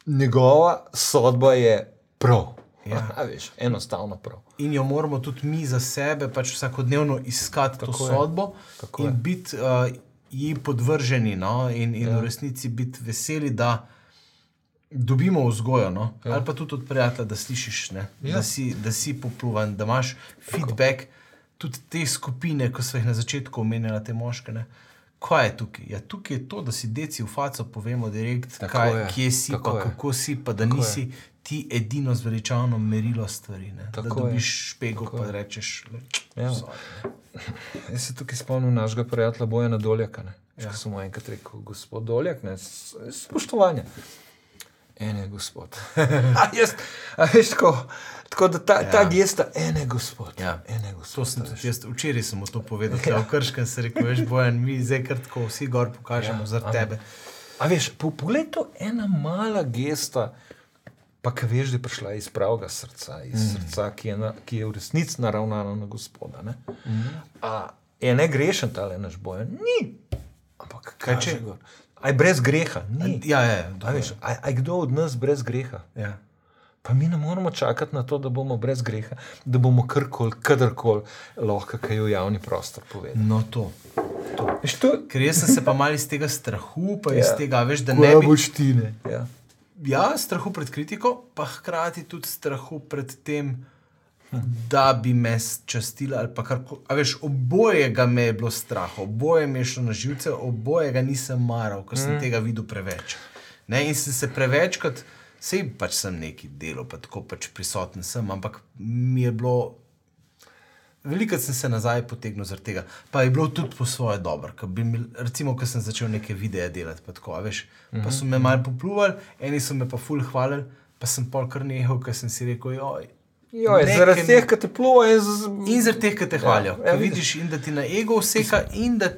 njegova sodba je prav. Ja. [LAUGHS] A veš, enostavno prav. In jo moramo tudi mi za sebe pač vsakodnevno iskati to Tako je. sodbo Tako in biti uh, ji podvrženi, no? in, in ja. v resnici biti veseli, da dobimo vzgojo. No? Ja. Ali pa tudi od prijatelja, da slišiš, ja. Ja. da, si, da si popluvan, da imaš feedback, tudi te skupine, ko so jih na začetku omenjali, te moške. Ne? Kaj je tukaj? Ja, tukaj je to, da si deci v faco povemo, direkt, Tako kaj, je, kje si, tako pa je. kako si, pa da Tako je. nisi ti edino zveličavno merilo stvari. Ne? Da Tako je. dobiš špego, Tako pa je. rečeš, Ja. ne. Jaz se tukaj spomnim našega prijatelja Bojana Doljaka. Ne? Ja. Ja. Sem mu enkrat rekel, gospod Doljak, ne, spoštovanje. Ene gospod. [LAUGHS] a, jaz, a veš tako, tako da ta, ja. ta gesta, ene gospod. Ja. Ene To gospod. sem a veš. tudi jaz, včeraj sem to povedal, ja. v Krškem se rekel, veš, bojan, mi zdaj kar tako vsi gor pokažemo ja, amen. tebe. A veš, po, poglej to ena mala gesta, pa ki veš, da je prišla iz pravega srca, iz mm. srca, ki je, na, ki je v resnici naravnano na gospoda. Ne? Mm. A je ne grešen ta le naš bojan? Ni. Ampak kaj če? Aj brez greha, ni. Ja, ja, A veš, aj, aj kdo od nas brez greha? ja. Pa mi ne moramo čakati na to, da bomo brez greha, da bomo karkoli, kadarkoli lahko kaj v javni prostor povedali. No, to. Veš, to Ker jaz sem se pa mal iz tega strahu, pa iz Ja. tega, veš, da ne bi. štine. Ja. Ja, strahu pred kritiko, pa hkrati tudi strahu pred tem, da bi me častili ali pa kar koli. Veš, obojega me je bilo strah, oboje mi je šlo na živce, obojega nisem maral, ker sem mm. tega videl preveč. Ne, in sem se prevečkrat, sej pač sem neki delo, pa tako pač prisoten sem, ampak mi je bilo. Veliko sem se nazaj potegnil zaradi tega, pa je bilo tudi po svoje dobro. Mi- Recimo, ko sem začel neke videe delati, pa, tako, veš, mm -hmm. pa so me malo popluvali, eni so me pa ful hvalili, pa sem pol kar nehal, ker sem si rekel, joj. Joj, nekaj zaradi teh, ki te pluvajo in z... In zaradi teh, ki te hvalijo. ja, Ja, vidiš. in da ti na ego vseka, in da,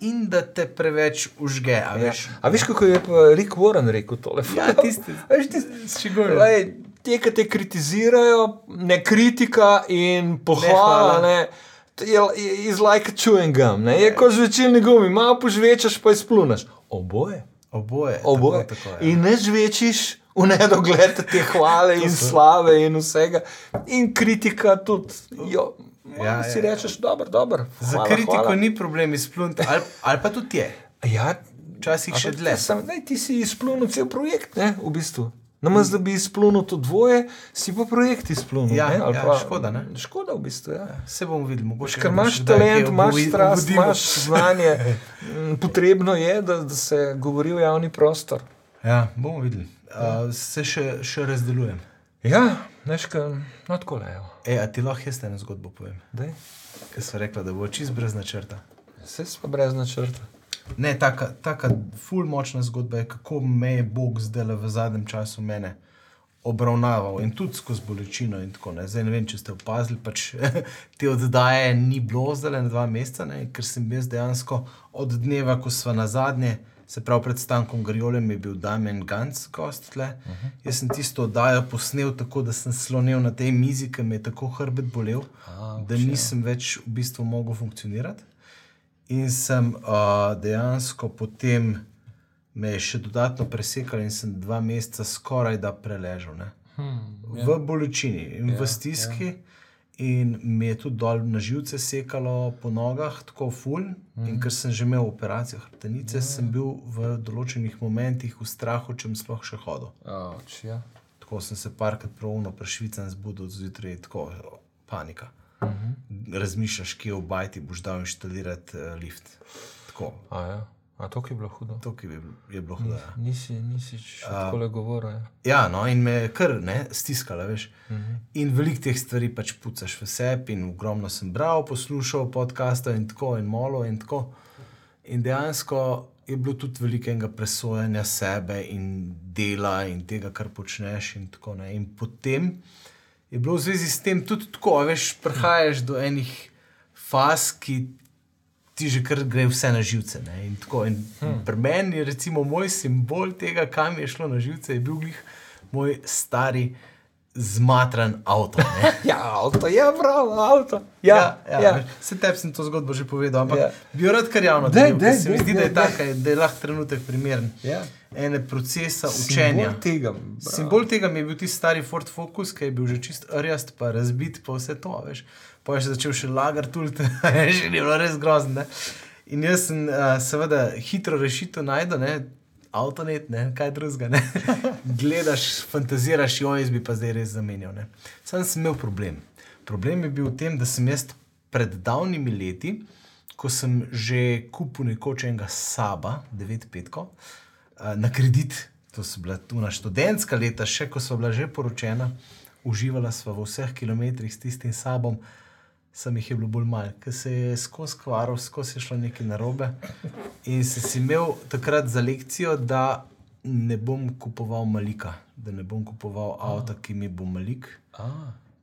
in da te preveč užge. A Ja. veš, A veš, kako je Rick Warren rekel tole? Ja, [LAUGHS] tisti. Veš, tisti. Lej, Te, ki te kritizirajo, ne kritika in pohvala, hvala. ne, je like chewing gum, ne, je kot žvečilni gumi, malo požvečaš, pa izpluneš. Oboje. Oboje. Oboje. Tako, tako, ja. in ne žvečiš v nedogled te hvale in slave in vsega. In kritika tudi. Jo, Ja, ja, si ja, rečeš, dobro, dobro. Za kritiko hvala. ni problem izpluniti, ali, ali pa tudi je. Ja, Včasih še dlje. Sam, ti si izplunil cel projekt, ne, v bistvu. Namesto da bi izplunil to dvoje, si pa projekt izplunil. Ja, ne, ali ja, pa, škoda, ne? Škoda v bistvu. Ja. Se bomo videli, mogoče. Ker imaš talent, imaš strast, imaš znanje. [LAUGHS] Mm, Potrebno je, da, da se govori v javni prostor. Ja, bomo videli. Uh, se še, še razdelujem. Ja, neška, no tako le. E, a ti lahko jaz eno zgodbo povem? Ker so rekla, da bo čist brez načrta. Vse smo brez načrta. Ne, taka, taka ful močna zgodba je, kako me je Bog zdaj v zadnjem času mene obravnaval in tudi skozi bolečino. in tako, ne. Zdaj ne vem, če ste opazili, pač [LAUGHS] te oddaje ni bilo zdaj na dva meseca, ne, ker sem jaz dejansko od dneva, ko smo na zadnje. Se pravi, pred stankom Griolem je bil Damien Gans, gost tle. Uh -huh. Jaz sem tisto oddajo posnel tako, da sem slonil na tej mizi, ker me je tako hrbet bolel, A, da nisem več v bistvu mogel funkcionirati. In sem uh, dejansko potem me je še dodatno presekal in sem dva meseca skoraj da preležal. Ne? Hmm, V bolečini in Ja, v stiski. In mi je tudi dol na živce sekalo po nogah, tako ful. Mm. In ker sem že imel operacijo hrbtenice, sem bil v določenih momentih v strahu, če bom sploh še hodil. Ouch, ja. Tako sem se parkrat pravno prešvicen zbudil zjutraj, tako panika. Mm -hmm. Razmišljaš, kje v bajti boš dal inštalirati uh, lift. Tako, A, ja. A to je bilo hudo. to ki je, je bilo hudo. ja. Nisi, nisi še tako le govoril. Ja. Ja, no, in me je kar ne, stiskala, veš. Uh -huh. In veliko teh stvari pač pucaš v sebi, in ogromno sem bral, poslušal podcaste in tako, in molo in tako. In dejansko je bilo tudi velikega presojanja sebe in dela in tega, kar počneš. In, tako, ne. in potem je bilo v zvezi s tem tudi tako, veš, prihajaš do enih faz, ki ti že kar gre vse na živce. ne, In tako, in hmm. Pri meni je recimo moj simbol tega, kam je šlo na živce, je bil glih moj stari zmatran avto. [LAUGHS] ja, avto je prav, avto. Ja, ja, ja. Se tebi sem to zgodbo že povedal, ampak Ja. ja. bi jo rad kar javno Daj, delil, ker daj, se mi zdi, da je taka, da je lahko trenutek primeren. Ja. Ene procesa učenja. Simbol tega. bravo. Simbol tega mi je bil tisti stari Ford Focus, ki je bil že čist rjast, pa razbit, pa vse to. Veš. Pa je še začel še lagati, tudi že ni bilo res grozno. ne. In jaz sem uh, seveda hitro rešitev najdel. Avtonet, ne, kaj drugega. [LAUGHS] Gledaš, fantaziraš, jo jaz bi pa zdaj res zamenjal. ne. Sam sem imel problem. Problem je bil v tem, da sem jaz pred davnimi leti, ko sem že kupil nekoč enega Saba, 9-5, na kredit, to so bila tu na študentska leta, še ko so bila že poročena, uživala sva v vseh kilometrih s tistim Sabom. Sam jih bilo bolj malo, ker se je skozi kvaril, skozi je šlo nekaj narobe. In sem si imel takrat za lekcijo, da ne bom kupoval malika, da ne bom kupoval avta, ki mi bo malik. A,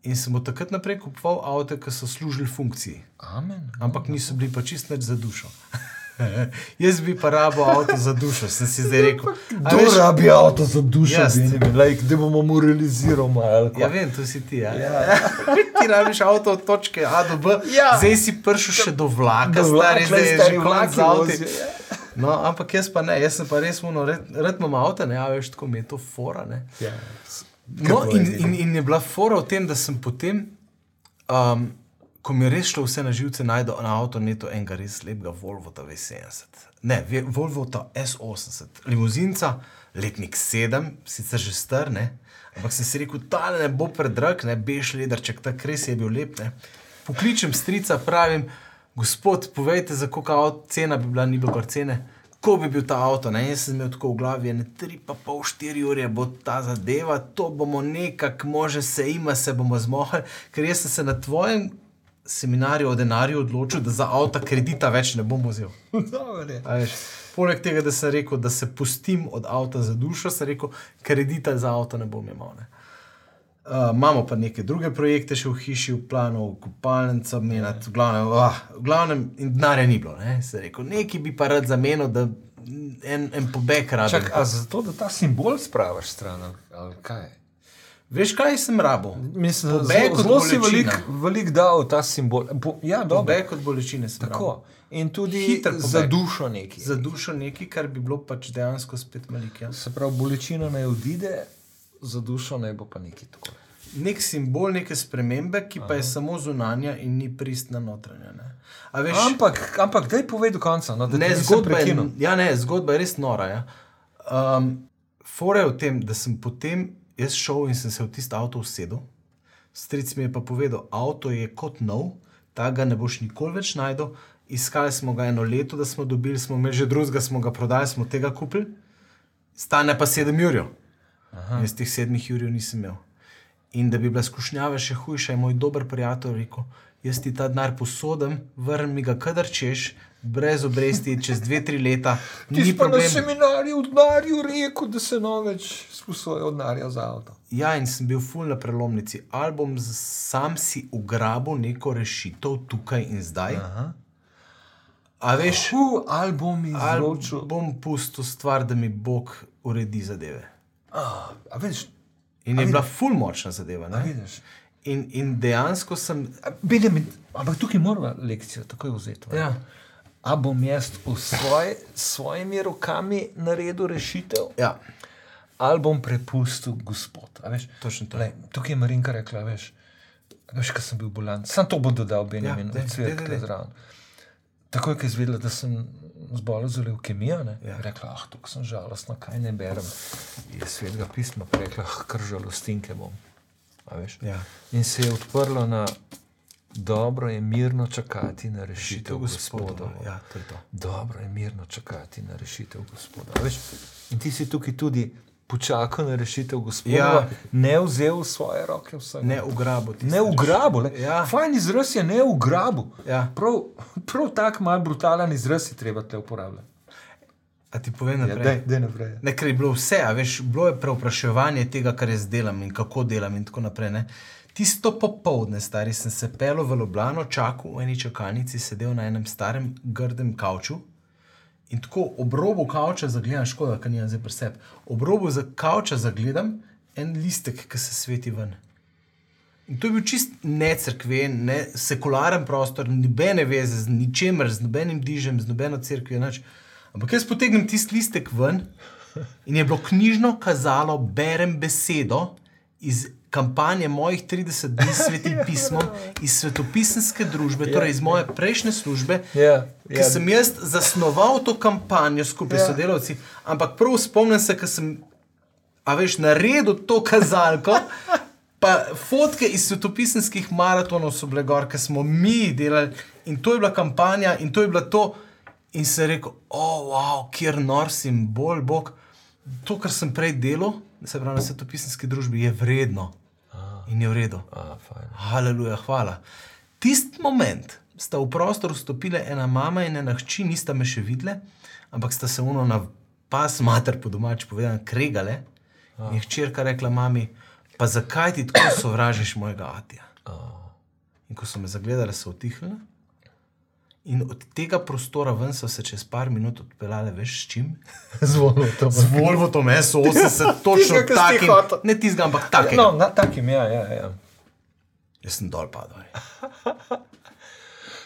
In sem od takrat naprej kupoval avto, ki so služili funkciji, amen. ampak niso bili pa čist nič za dušo. [LAUGHS] [LAUGHS] Jaz bi pa rabo avto za dušo, sem si zdaj rekel. Kdo veš, rabi avto za dušo, Jaz. Benjamin? Like, da bomo moralizirali. Ja, vem, to si ti. Ja. Ja. [LAUGHS] ti rabiš avto od točke A do B, Ja. zdaj si prišel še do vlaka, Da stari, vlak, zdaj je stari že vlaki konec z avti. vozijo, ja. No, ampak jaz pa ne, jaz sem pa res muno, rad, rad imam avto, ne, a veš, tako mi je to fora. Ne. Ja. No, in, in, in je bila fora v tem, da sem potem, um, ko mi je res šlo vse na živce, najdel na avtonetu enega res lepega Volvo V70. Ne, Volvo S80, limuzinca, letnik 7, sicer že star, ne. Ampak sem si rekel, ta ne bo predrag, ne, bež lederček, tak res je bil lep. Ne. Pokličem strica, pravim, gospod, povejte, za koliko cena bi bila, ni bilo kar cene. Ko bi bil ta avto, ne? jaz sem imel tako v glavi, ne tri pa pol, štiri ure bo ta zadeva, to bomo nekako, može se ima, se bomo zmohli, ker jaz sem se na tvojem seminarju o denarju odločil, da za avto kredita več ne bom vzel. Poleg tega, da sem rekel, da se pustim od avta za dušo, sem rekel, kredita za avto ne bom imel. Ne? Uh, imamo pa neke druge projekte še v hiši, v planu, kopalnico, menjati, v glavnem, uh, v glavnem in denarja ni bilo. Ne? Se rekel, nekaj bi pa rad zamenil, da en, en pobeg rabim. Čak, a zato, da ta simbol spravaš stran, ali kaj? Veš, kaj sem rabo? Mislim, Pobeg zelo, si velik, velik dal ta simbol. Po, ja. Pobeg od bolečine sem Tako. rabil. In tudi za dušo neki. Za dušo nekaj, kar bi bilo pač dejansko spet malik. Ja? Se pravi, bolečina naj odide, za dušo naj bo pa nekaj tako. Nek simbol neke spremembe, ki pa je samo zunanja in ni pristna notranja. Veš, Ampak, ampak daj povej do konca. No, Ne, zgodba, je, ja, ne, zgodba je res nora. Ja. Um, Fore je v tem, da sem potem jaz šel in sem se v tisto avto usedel. Stric mi je pa povedal, avto je kot nov, ta ga ne boš nikoli več najdel. Iskali smo ga eno leto, da smo dobili, smo imeli že drugega, smo ga prodali, smo tega kupili. Stane pa 7 jurjev. Jaz teh 7 jurjev nisem imel. In da bi bila skušnjava še hujša, je moj dober prijatelj rekel: jaz ti ta denar posodim, vrni mi ga, kadar češ, brez obresti, čez dve, tri leta, Ti si pa na problem. seminarju v denarju rekel, da se no več sposoja od denarja za avto. Ja, in sem bil ful na prelomnici. Ali bom sam si ugrabil neko rešitev tukaj in zdaj. Aha. A veš, Fu, album ali izročil. bom pustil stvar, da mi Bog uredi zadeve. A, a veš, In je bila ful močna zadeva. a Ne? In, in dejansko sem. A, ampak tukaj moramo lekcijo takoj vzeti. ne? Ja, A bom jaz v svoj, svojimi rokami naredil rešitev, ja ali bom prepustil gospod. Točno to. Lej, tukaj je Marinka rekla, veš, veš kaj sem bil bolan. Sam to bo dodal Benjamin, Ja, ja, daj, cvet, daj, daj, daj. zraven. Takoj, ko je izvedela, da sem zbolel za leukemijo, ne, Ja. je rekla, ah, tukaj sem žalostna, kaj ne berem. Je svetega pisma, je rekla, ah, kar žalostinke bom. Ja. In se je odprlo na dobro je mirno čakati na rešitev gospoda. Ja, to to. Dobro je mirno čakati na rešitev gospoda. Veš, in ti si tukaj tudi počakal na rešitev gospoda, Ja. ja. ne vzel v svoje roke vsega. Ne ugrabo. Ne v grabu, le. Ja. Fajn izraz je ne v grabu. Ja. Prav, prav tak mal brutalen izraz je treba te uporabljati. A ti povem Ja, naprej. daj, daj naprej. Ne, ker je bilo vse, veš, bilo je preopraševanje tega, kar jaz delam in kako delam in tako naprej. Ne. Tisto popovdne, stari, sem se pel v Ljubljano, čakal v eni čakalnici, sedel na enem starem, grdem kavču. In tako ob robu kavča zagledam, škoda, ker nimam zdaj pri sebi. Ob robu za kavča zagledam en listek, ki se sveti ven. In to je bil čist necrkven, ne sekularen prostor, nobene veze z ničemer, z nobenim dižem, z nobeno crkvijo. Nič. Ampak jaz potegnem tisti listek ven in je bilo knjižno kazalo, berem besedo iz kampanje mojih 30 dni s svetim [LAUGHS] pismom, iz svetopisanske družbe, torej iz moje prejšnje službe, Ja, ki ja. sem jaz zasnoval to kampanjo skupaj s Ja. sodelavci, ampak prav spomnim se, ker sem, a veš, naredil to kazalko. [LAUGHS] Pa fotke iz svetopisanskih maratonov so bile gor, ki smo mi delali in to je bila kampanja in to je bilo to. In se je rekel, oh, wow, kjer nor sem, bolj bog. To, kar sem prej delal, se pravi na svetopisanski družbi, je vredno in je v redu. Haleluja, hvala. Tisti moment sta v prostor vstopile ena mama in ena hči, nista me še videle, ampak sta se uno na pas, mater po domač povedano, kregale. In je hčerka rekla mami, pa zakaj ti tako sovražiš mojega atija? In ko so me zagledali, so utihnile. In od tega prostora ven so se čez par minut odpeljale, veš, s čim? To. [LAUGHS] Z Volvo, S 80, točno Tistega, ki si ti takim. hotel. Ne tizga, ampak takim. No, na takim, ja, ja. ja. Jaz sem dol padel.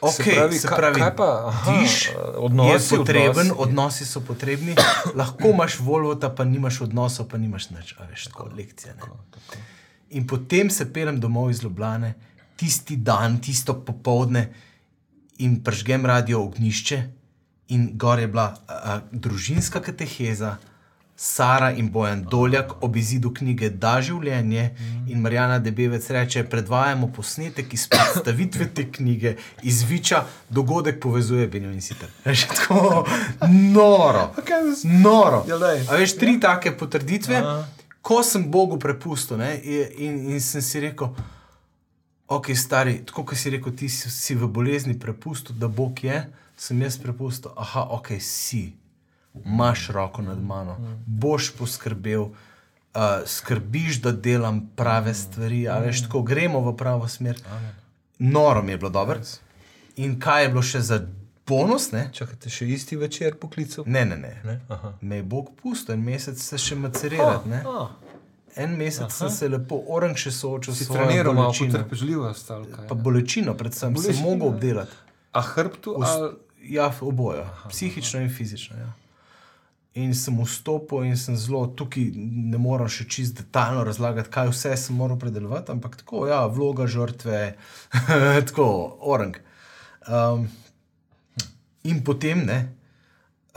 Okay, [LAUGHS] Se pravi, se pravi, kaj pa? Aha, diš odnosi, je potreben, odnosi. odnosi. so potrebni. Lahko imaš Volvo, pa nimaš odnosov, pa nimaš nič, a veš, tako lekcije. Ne? In potem se pelem domov iz Ljubljane, tisti dan, tisto popovdne, in pržgem radio ognišče, in gor je bila a, a, družinska kateheza. Sara in Bojan Doljak ob izidu knjige Da življenje in Marjana Debevec reče: Predvajamo posnetek iz predstavitve te knjige, iz Viča, dogodek povezuje Benjamin Sitter. [LAUGHS] Veš, tako noro. Noro. Ja. A veš, tri take potrditve, ko sem Bogu prepustil ne, in, in sem si rekel, ok, stari, tako kot si rekel, ti si, si v bolezni prepustil, da Bog je, sem jaz prepustil, aha, ok, si, imaš roko nad mano, boš poskrbel. Uh, skrbiš, da delam prave stvari, a veš, tako gremo v pravo smer. Noro mi je bilo dobro. In kaj je bilo še za bonus? Ne, Čakate še isti večer poklical? ne, ne. ne. Ne? Aha. Me je Bog pustil en mesec se še macerirati. ne. Ah, En mesec sem se lepo, orang še soočil s svojo bolečino. potrpežljivost ali kaj? Pa bolečino, predvsem sem Bolečino, mogel ja. obdelati. A hrbtu ali... Ja, oboje, psihično in fizično. Ja. In sem vstopil in sem zelo, tukaj ne morem še čist detaljno razlagati, kaj vse sem moral predelovati, ampak tako, ja, vloga žrtve, [LAUGHS] tako, orang. Um, in potem, ne,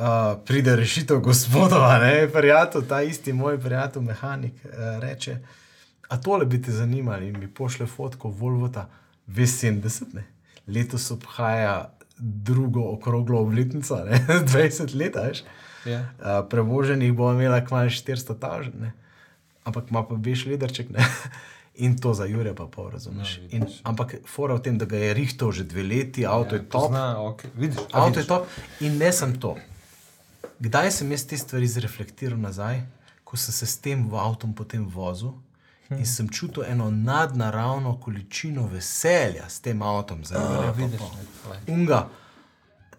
uh, pride rešitev gospodova, ne, prijatelj, ta isti moj prijatelj, mehanik, uh, reče, a tole bi te zanimali in mi pošle fotko Volvota V70, ne. letos obhaja drugo okroglo obletnico, ne, [LAUGHS] 20 let, veš. Ja. Uh, prevoženih bo imela kmalu 400 tažen. ampak ima pa veš lederček. Ne? [LAUGHS] In to za Jurija pa pol, razumeš. No, In, ampak fora v tem, da ga je rihtal že dve leti, avto je top. Pozna, okay. vidiš, Avto je vidiš? top. In ne sem to. Kdaj sem jaz te stvari zreflektiral nazaj, ko sem se s tem v avtom potem vozil in sem čutil eno nadnaravno količino veselja s tem avtom. Jurija pa vidiš. Unga.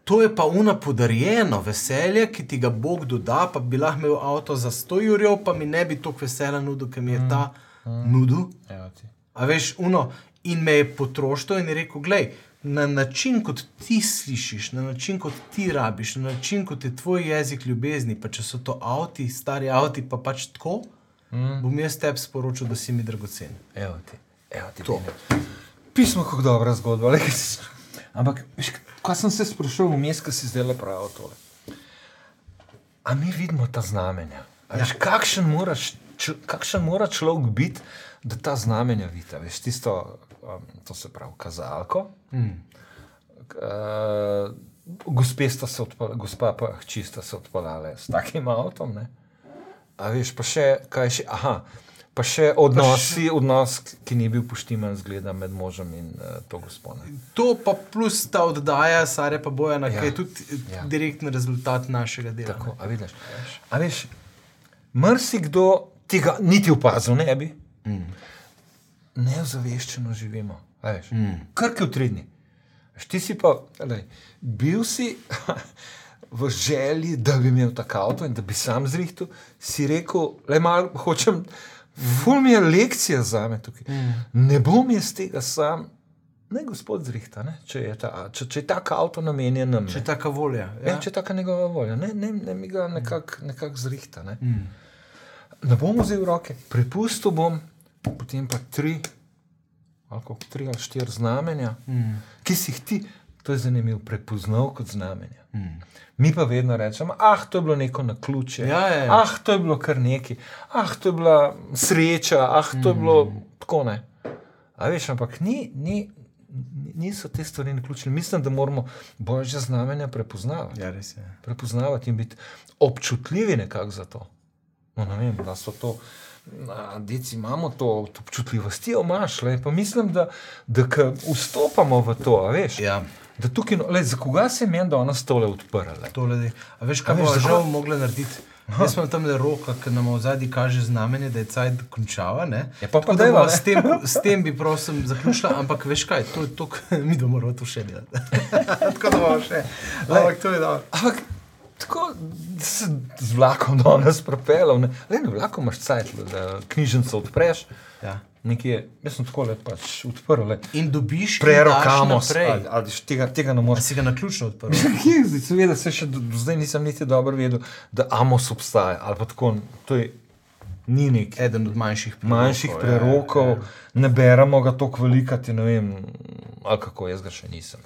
To je pa una podarjeno veselje, ki ti ga Bog doda, pa bi lahko imel avto za 100 jurjev, pa mi ne bi toliko veselja nudil, ker mi je ta nudil. Evo ti. A veš, uno, in me je potrošil in je rekel: Glej, na način, kot ti slišiš, na način, kot ti rabiš, na način, kot je tvoj jezik ljubezni, pa če so to avti, stari avti, pa pač tako, mm. bom jaz tebi sporočil, da si mi dragocen. Evo ti. Evo ti To. Bene. Pismo, kako dobra zgodba. le, kaj si- Ampak, veš, ko sem se sprašal vmes, ko si zdaj prav tole. A mi vidimo ta znamenja? A Veš, kakšen, mora človek biti, da ta znamenja vidi? Veš, tisto, um, to se pravi, kazalko. Mm. Uh, gospe sta se odpeljale, gospa pa hči sta se odpeljale s takim avtom. Ne? A veš, pa še, kaj še, aha, pa še odnosi, odnos, ki ni bil poštiman, zgleda med možem in uh, to gospodom. To pa plus ta oddaja, Sare pa Bojana, ja. Ja. ki je tudi Ja. ja. direktni rezultat našega dela. Tako, a vidiš? A veš, marsikdo tega niti opazil ne bi. Mm. Neozaveščeno živimo. Veš, mm. Krke v tridni. Ti si pa, lej, bil si [LAUGHS] v želji, da bi imel tako avto in da bi sam zrihtel, si rekel, le malo hočem, ful mi je lekcija za me tukaj. Mm. Ne bom jaz tega sam, ne gospod zrihta, ne, če je, ta, če, če je tak avto namenjen nam. Če je taka volja. Ja, če je taka njegova volja, ne, ne, ne mi ga nekako nekak zrihta. Ne. Mm. ne bom vzel roke, prepustil bom, potem pa tri, ali koliko, tri ali štiri znamenja, mm. ki si jih ti, to je zanimivo, prepoznal kot znamenja. Mm. Mi pa vedno rečemo, ah, to je bilo neko na ključe, Ja, ja, ja. ah, to je bilo kar neki, ah, to je bila sreča, ah, to je bilo mm. tako ne. A veš, ampak ni, ni, ni- niso te stvari na ključne. Mislim, da moramo božje znamenja prepoznavati Ja, res je. prepoznavati in biti občutljivi nekako za to. No, ne vem, da so to. Na, deci imamo to občutljivost, jo imaš, le, pa mislim, da, da ko vstopamo v to, veš, Ja. da tukaj, no, le, za koga se je meni danes tole odprlo? Tole, da- a veš, kaj A veš, bo zakaj- žal mogla narediti? Jaz sem tam le roka, ki nam v zadnji kaže znamenje, da je cajt končava. Ne? Ja, pa pa da ne. s, tem, s tem bi prosim zaključila, ampak veš kaj, to je to, [LAUGHS] mi da moramo to še delati. [LAUGHS] Tako da bomo še. Ampak to je dobro. Tako z vlakom danes propeljal, ne, le na vlaku imaš cajt, da knjižnico odpreš, Ja. nekje, jaz sem tako le pač odprl, le, In dobiš prerokamo ali, ali tega, tega ne moreš. si ga na ključno odprl. [LAUGHS] Seveda, se še do, zdaj nisem niti dobro vedel, da Amos obstaja. Ali pa tako, to je ni nek Eden od manjših prerokov. manjših ja, prerokov, ja. ne beremo ga tako velikati, ne vem, ali kako jaz ga še nisem.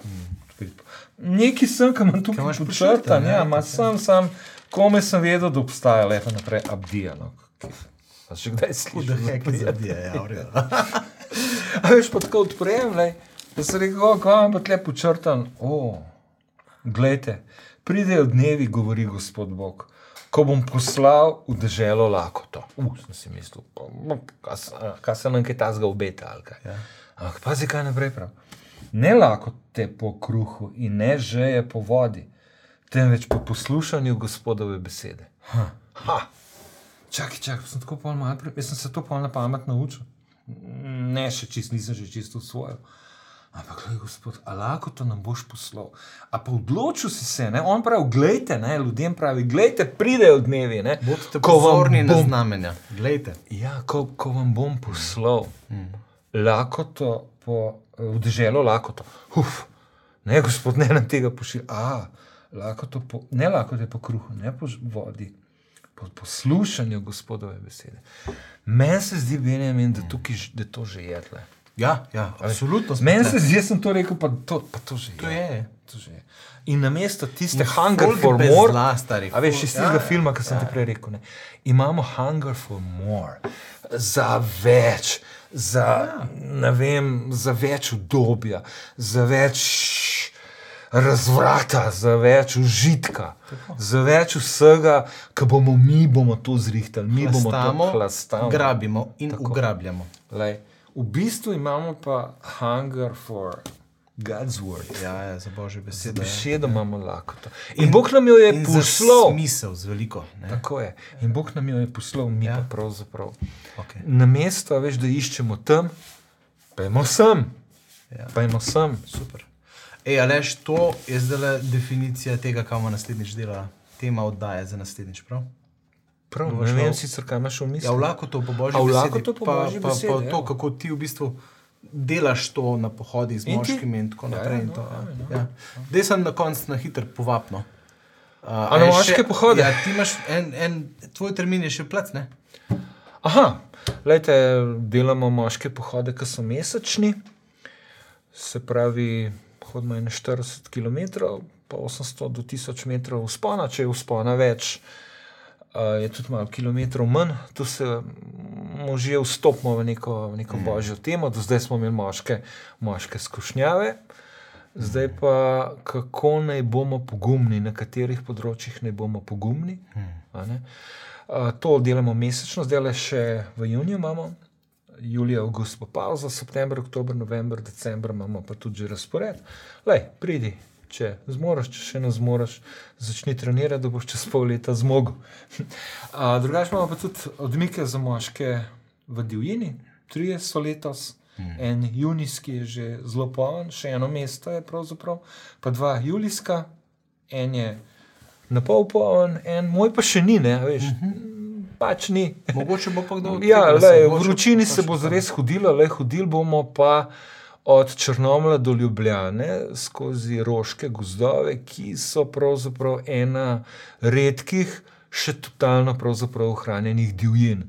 Neki sem, ki imam Kaj tukaj počrtan, podčrtan, ja, ja, sem, sem, kome sem vedel, da obstaja, lepo naprej, abdijano. Pa še kdaj Huda slišiš? heka zadija, ja, v redu. [LAUGHS] A veš, pa tako odprem, lej, da se reče, kako imam pa tle počrtan. O, glejte, pridejo dnevi, govori gospod Bog, ko bom poslal v deželo lakoto. Uf, sem si mislil, no, kaj se- nam kaj tazga obeta. Ja. Ampak pazi, kaj naprej prav. Ne lakote po kruhu in ne žeje po vodi, temveč po poslušanju gospodove besede. Ha. ha. Čakaj, čakaj, sem tako pol malo, jaz sem se to pol na pamet naučil. Ne, še čist, nisem že čisto usvojil. Ampak, gledaj, gospod, a lahko to nam boš poslal. A pa odločil si se, ne? on pravi, gledajte, ne? ljudem pravi, gledajte, pridejo dnevi. Ne? Bodite pozorni na bom- znamenja. Glejte. Ja, ko, ko vam bom poslal mm. lakoto, po, v deželo lakoto. Uf, ne, gospod, ne nam tega pošilja. A, lakoto po, ne lakote po kruhu, ne po vodi, po poslušanju gospodove besede. Meni se zdi, Benjamin, da, tukaj, da to že je. tle. Ja, ja, absolutno. Meni se zdi, jaz sem to rekel, pa to, pa to že To je. je. To že je. In namesto tiste In hunger for more, zla, stari, a veš, iz tistega ja, filma, ki sem ti prej rekel, ne, imamo hunger for more, za več, za, ne vem, za več obdobja, za več razvrata, za več užitka, Tako. za več vsega, ki bomo mi bomo to zrihtali, mi bomo to hlastali. Grabimo in Tako. ugrabljamo. Lej, v bistvu imamo pa hunger for. God's word. Ja, ja, za božje besede. Besedo imamo lahko. In, in Bog nam jo je poslal. Smisel z veliko. Ne? Tako je. In Bog nam jo je poslal, mi ja. pa pravzaprav. Okay. Na mesto, veš, da iščemo tam, pojmo sem. Ja. Pojmo sem. Super. Ej, Aleš, to je zdaj definicija tega, kam bomo naslednjič delali, tema oddaje za naslednjič. Prav? Prav, ne vem, sicer, kaj imaš v mislih. Ja, lahko to po božji besedi. Pa, pa, pa to, kako ti v bistvu delaš to na pohodih z moškimi in tako ja, naprej. Ja, no, ja. ja. ja. Dej sem na koncu na hitro povabno. Uh, Ali imaš še pohode? Ja, ti imaš en, en, tvoj termin je še plec, ne? Aha, lejte, delamo moške pohode, ki so mesečni, se pravi, hodimo 41 km, pa 800 do 1000 metrov vzpona, če je vzpona več, uh, je tudi malo kilometrov manj, tu se možje vstopimo v neko, v neko mm. božjo temo, do zdaj smo imeli moške, moške skušnjave. Zdaj pa, kako naj bomo pogumni, na katerih področjih naj bomo pogumni. Hmm. Uh, to delamo mesečno, zdaj le še v juniju imamo, julija, august, pa pauza, september, oktober, november, decembr imamo pa tudi že razpored. Lej, pridi, če zmoriš, če še ne zmoriš, začni trenirati, da boš čez pol leta zmogel. [LAUGHS] Drugač imamo pa tudi odmike za moške v divjini, trije so letos. Hmm. En junijski je že zelo poln, še eno mesto je pravzaprav, pa dva julijska, en je na pol poln, en moj pa še ni, ne veš. Mhm. -huh. Pač ni. Mogoče bo pa kdo drug. [LAUGHS] Ja, v vročini se bo zares hodilo, le hodili bomo pa od Črnomla do Ljubljane skozi roške gozdove, ki so pravzaprav ena redkih, še totalno ohranjenih divjin.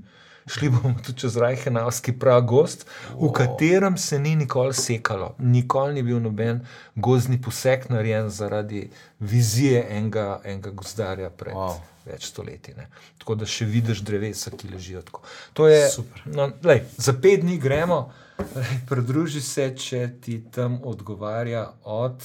Šli bomo tudi čez Rajhenavski pragost, wow. v katerem se ni nikoli sekalo. Nikoli ni bil noben gozdni poseg narejen zaradi vizije enega, enega gozdarja pred wow. več stoletji. Ne. Tako da še vidiš drevesa, ki ležijo tako. To je super. No, lej, za pet dni gremo. [LAUGHS] Pridruži se, če ti tam odgovarja od,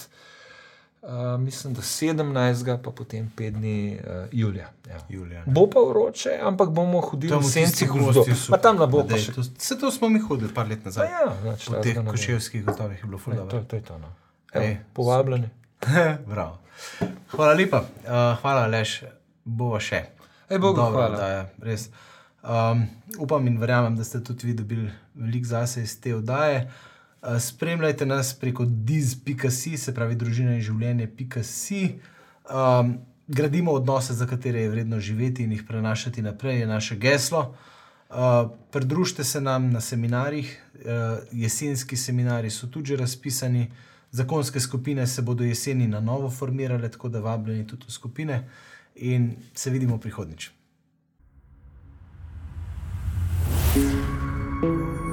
uh, mislim, da 17. pa potem 5 dni uh, julija. Ja. julija bo pa vroče, ampak bomo hodili v senci gozdov. Tam ne bo še. Vse to smo mi hodili par let nazaj. Ja, znači, v teh koševskih gotovih je bilo fulano. To, to je to. No. Evo, povabljeni. [LAUGHS] hvala lepa, uh, hvala Leš, bova še. Ej, Bogu, Dobro, hvala. Da, ja, res. Um, upam in verjamem, da ste tudi vi dobili veliko zase iz te oddaje. Uh, spremljajte nas preko diz.si, se pravi družina in življenje.si. Um, gradimo odnose, za katere je vredno živeti in jih prenašati naprej, je naše geslo. Uh, pridružite se nam na seminarjih, uh, jesenski seminari so tudi razpisani, zakonske skupine se bodo jeseni na novo formirale, tako da vabljeni tudi v skupine in se vidimo prihodnjič. Thank you.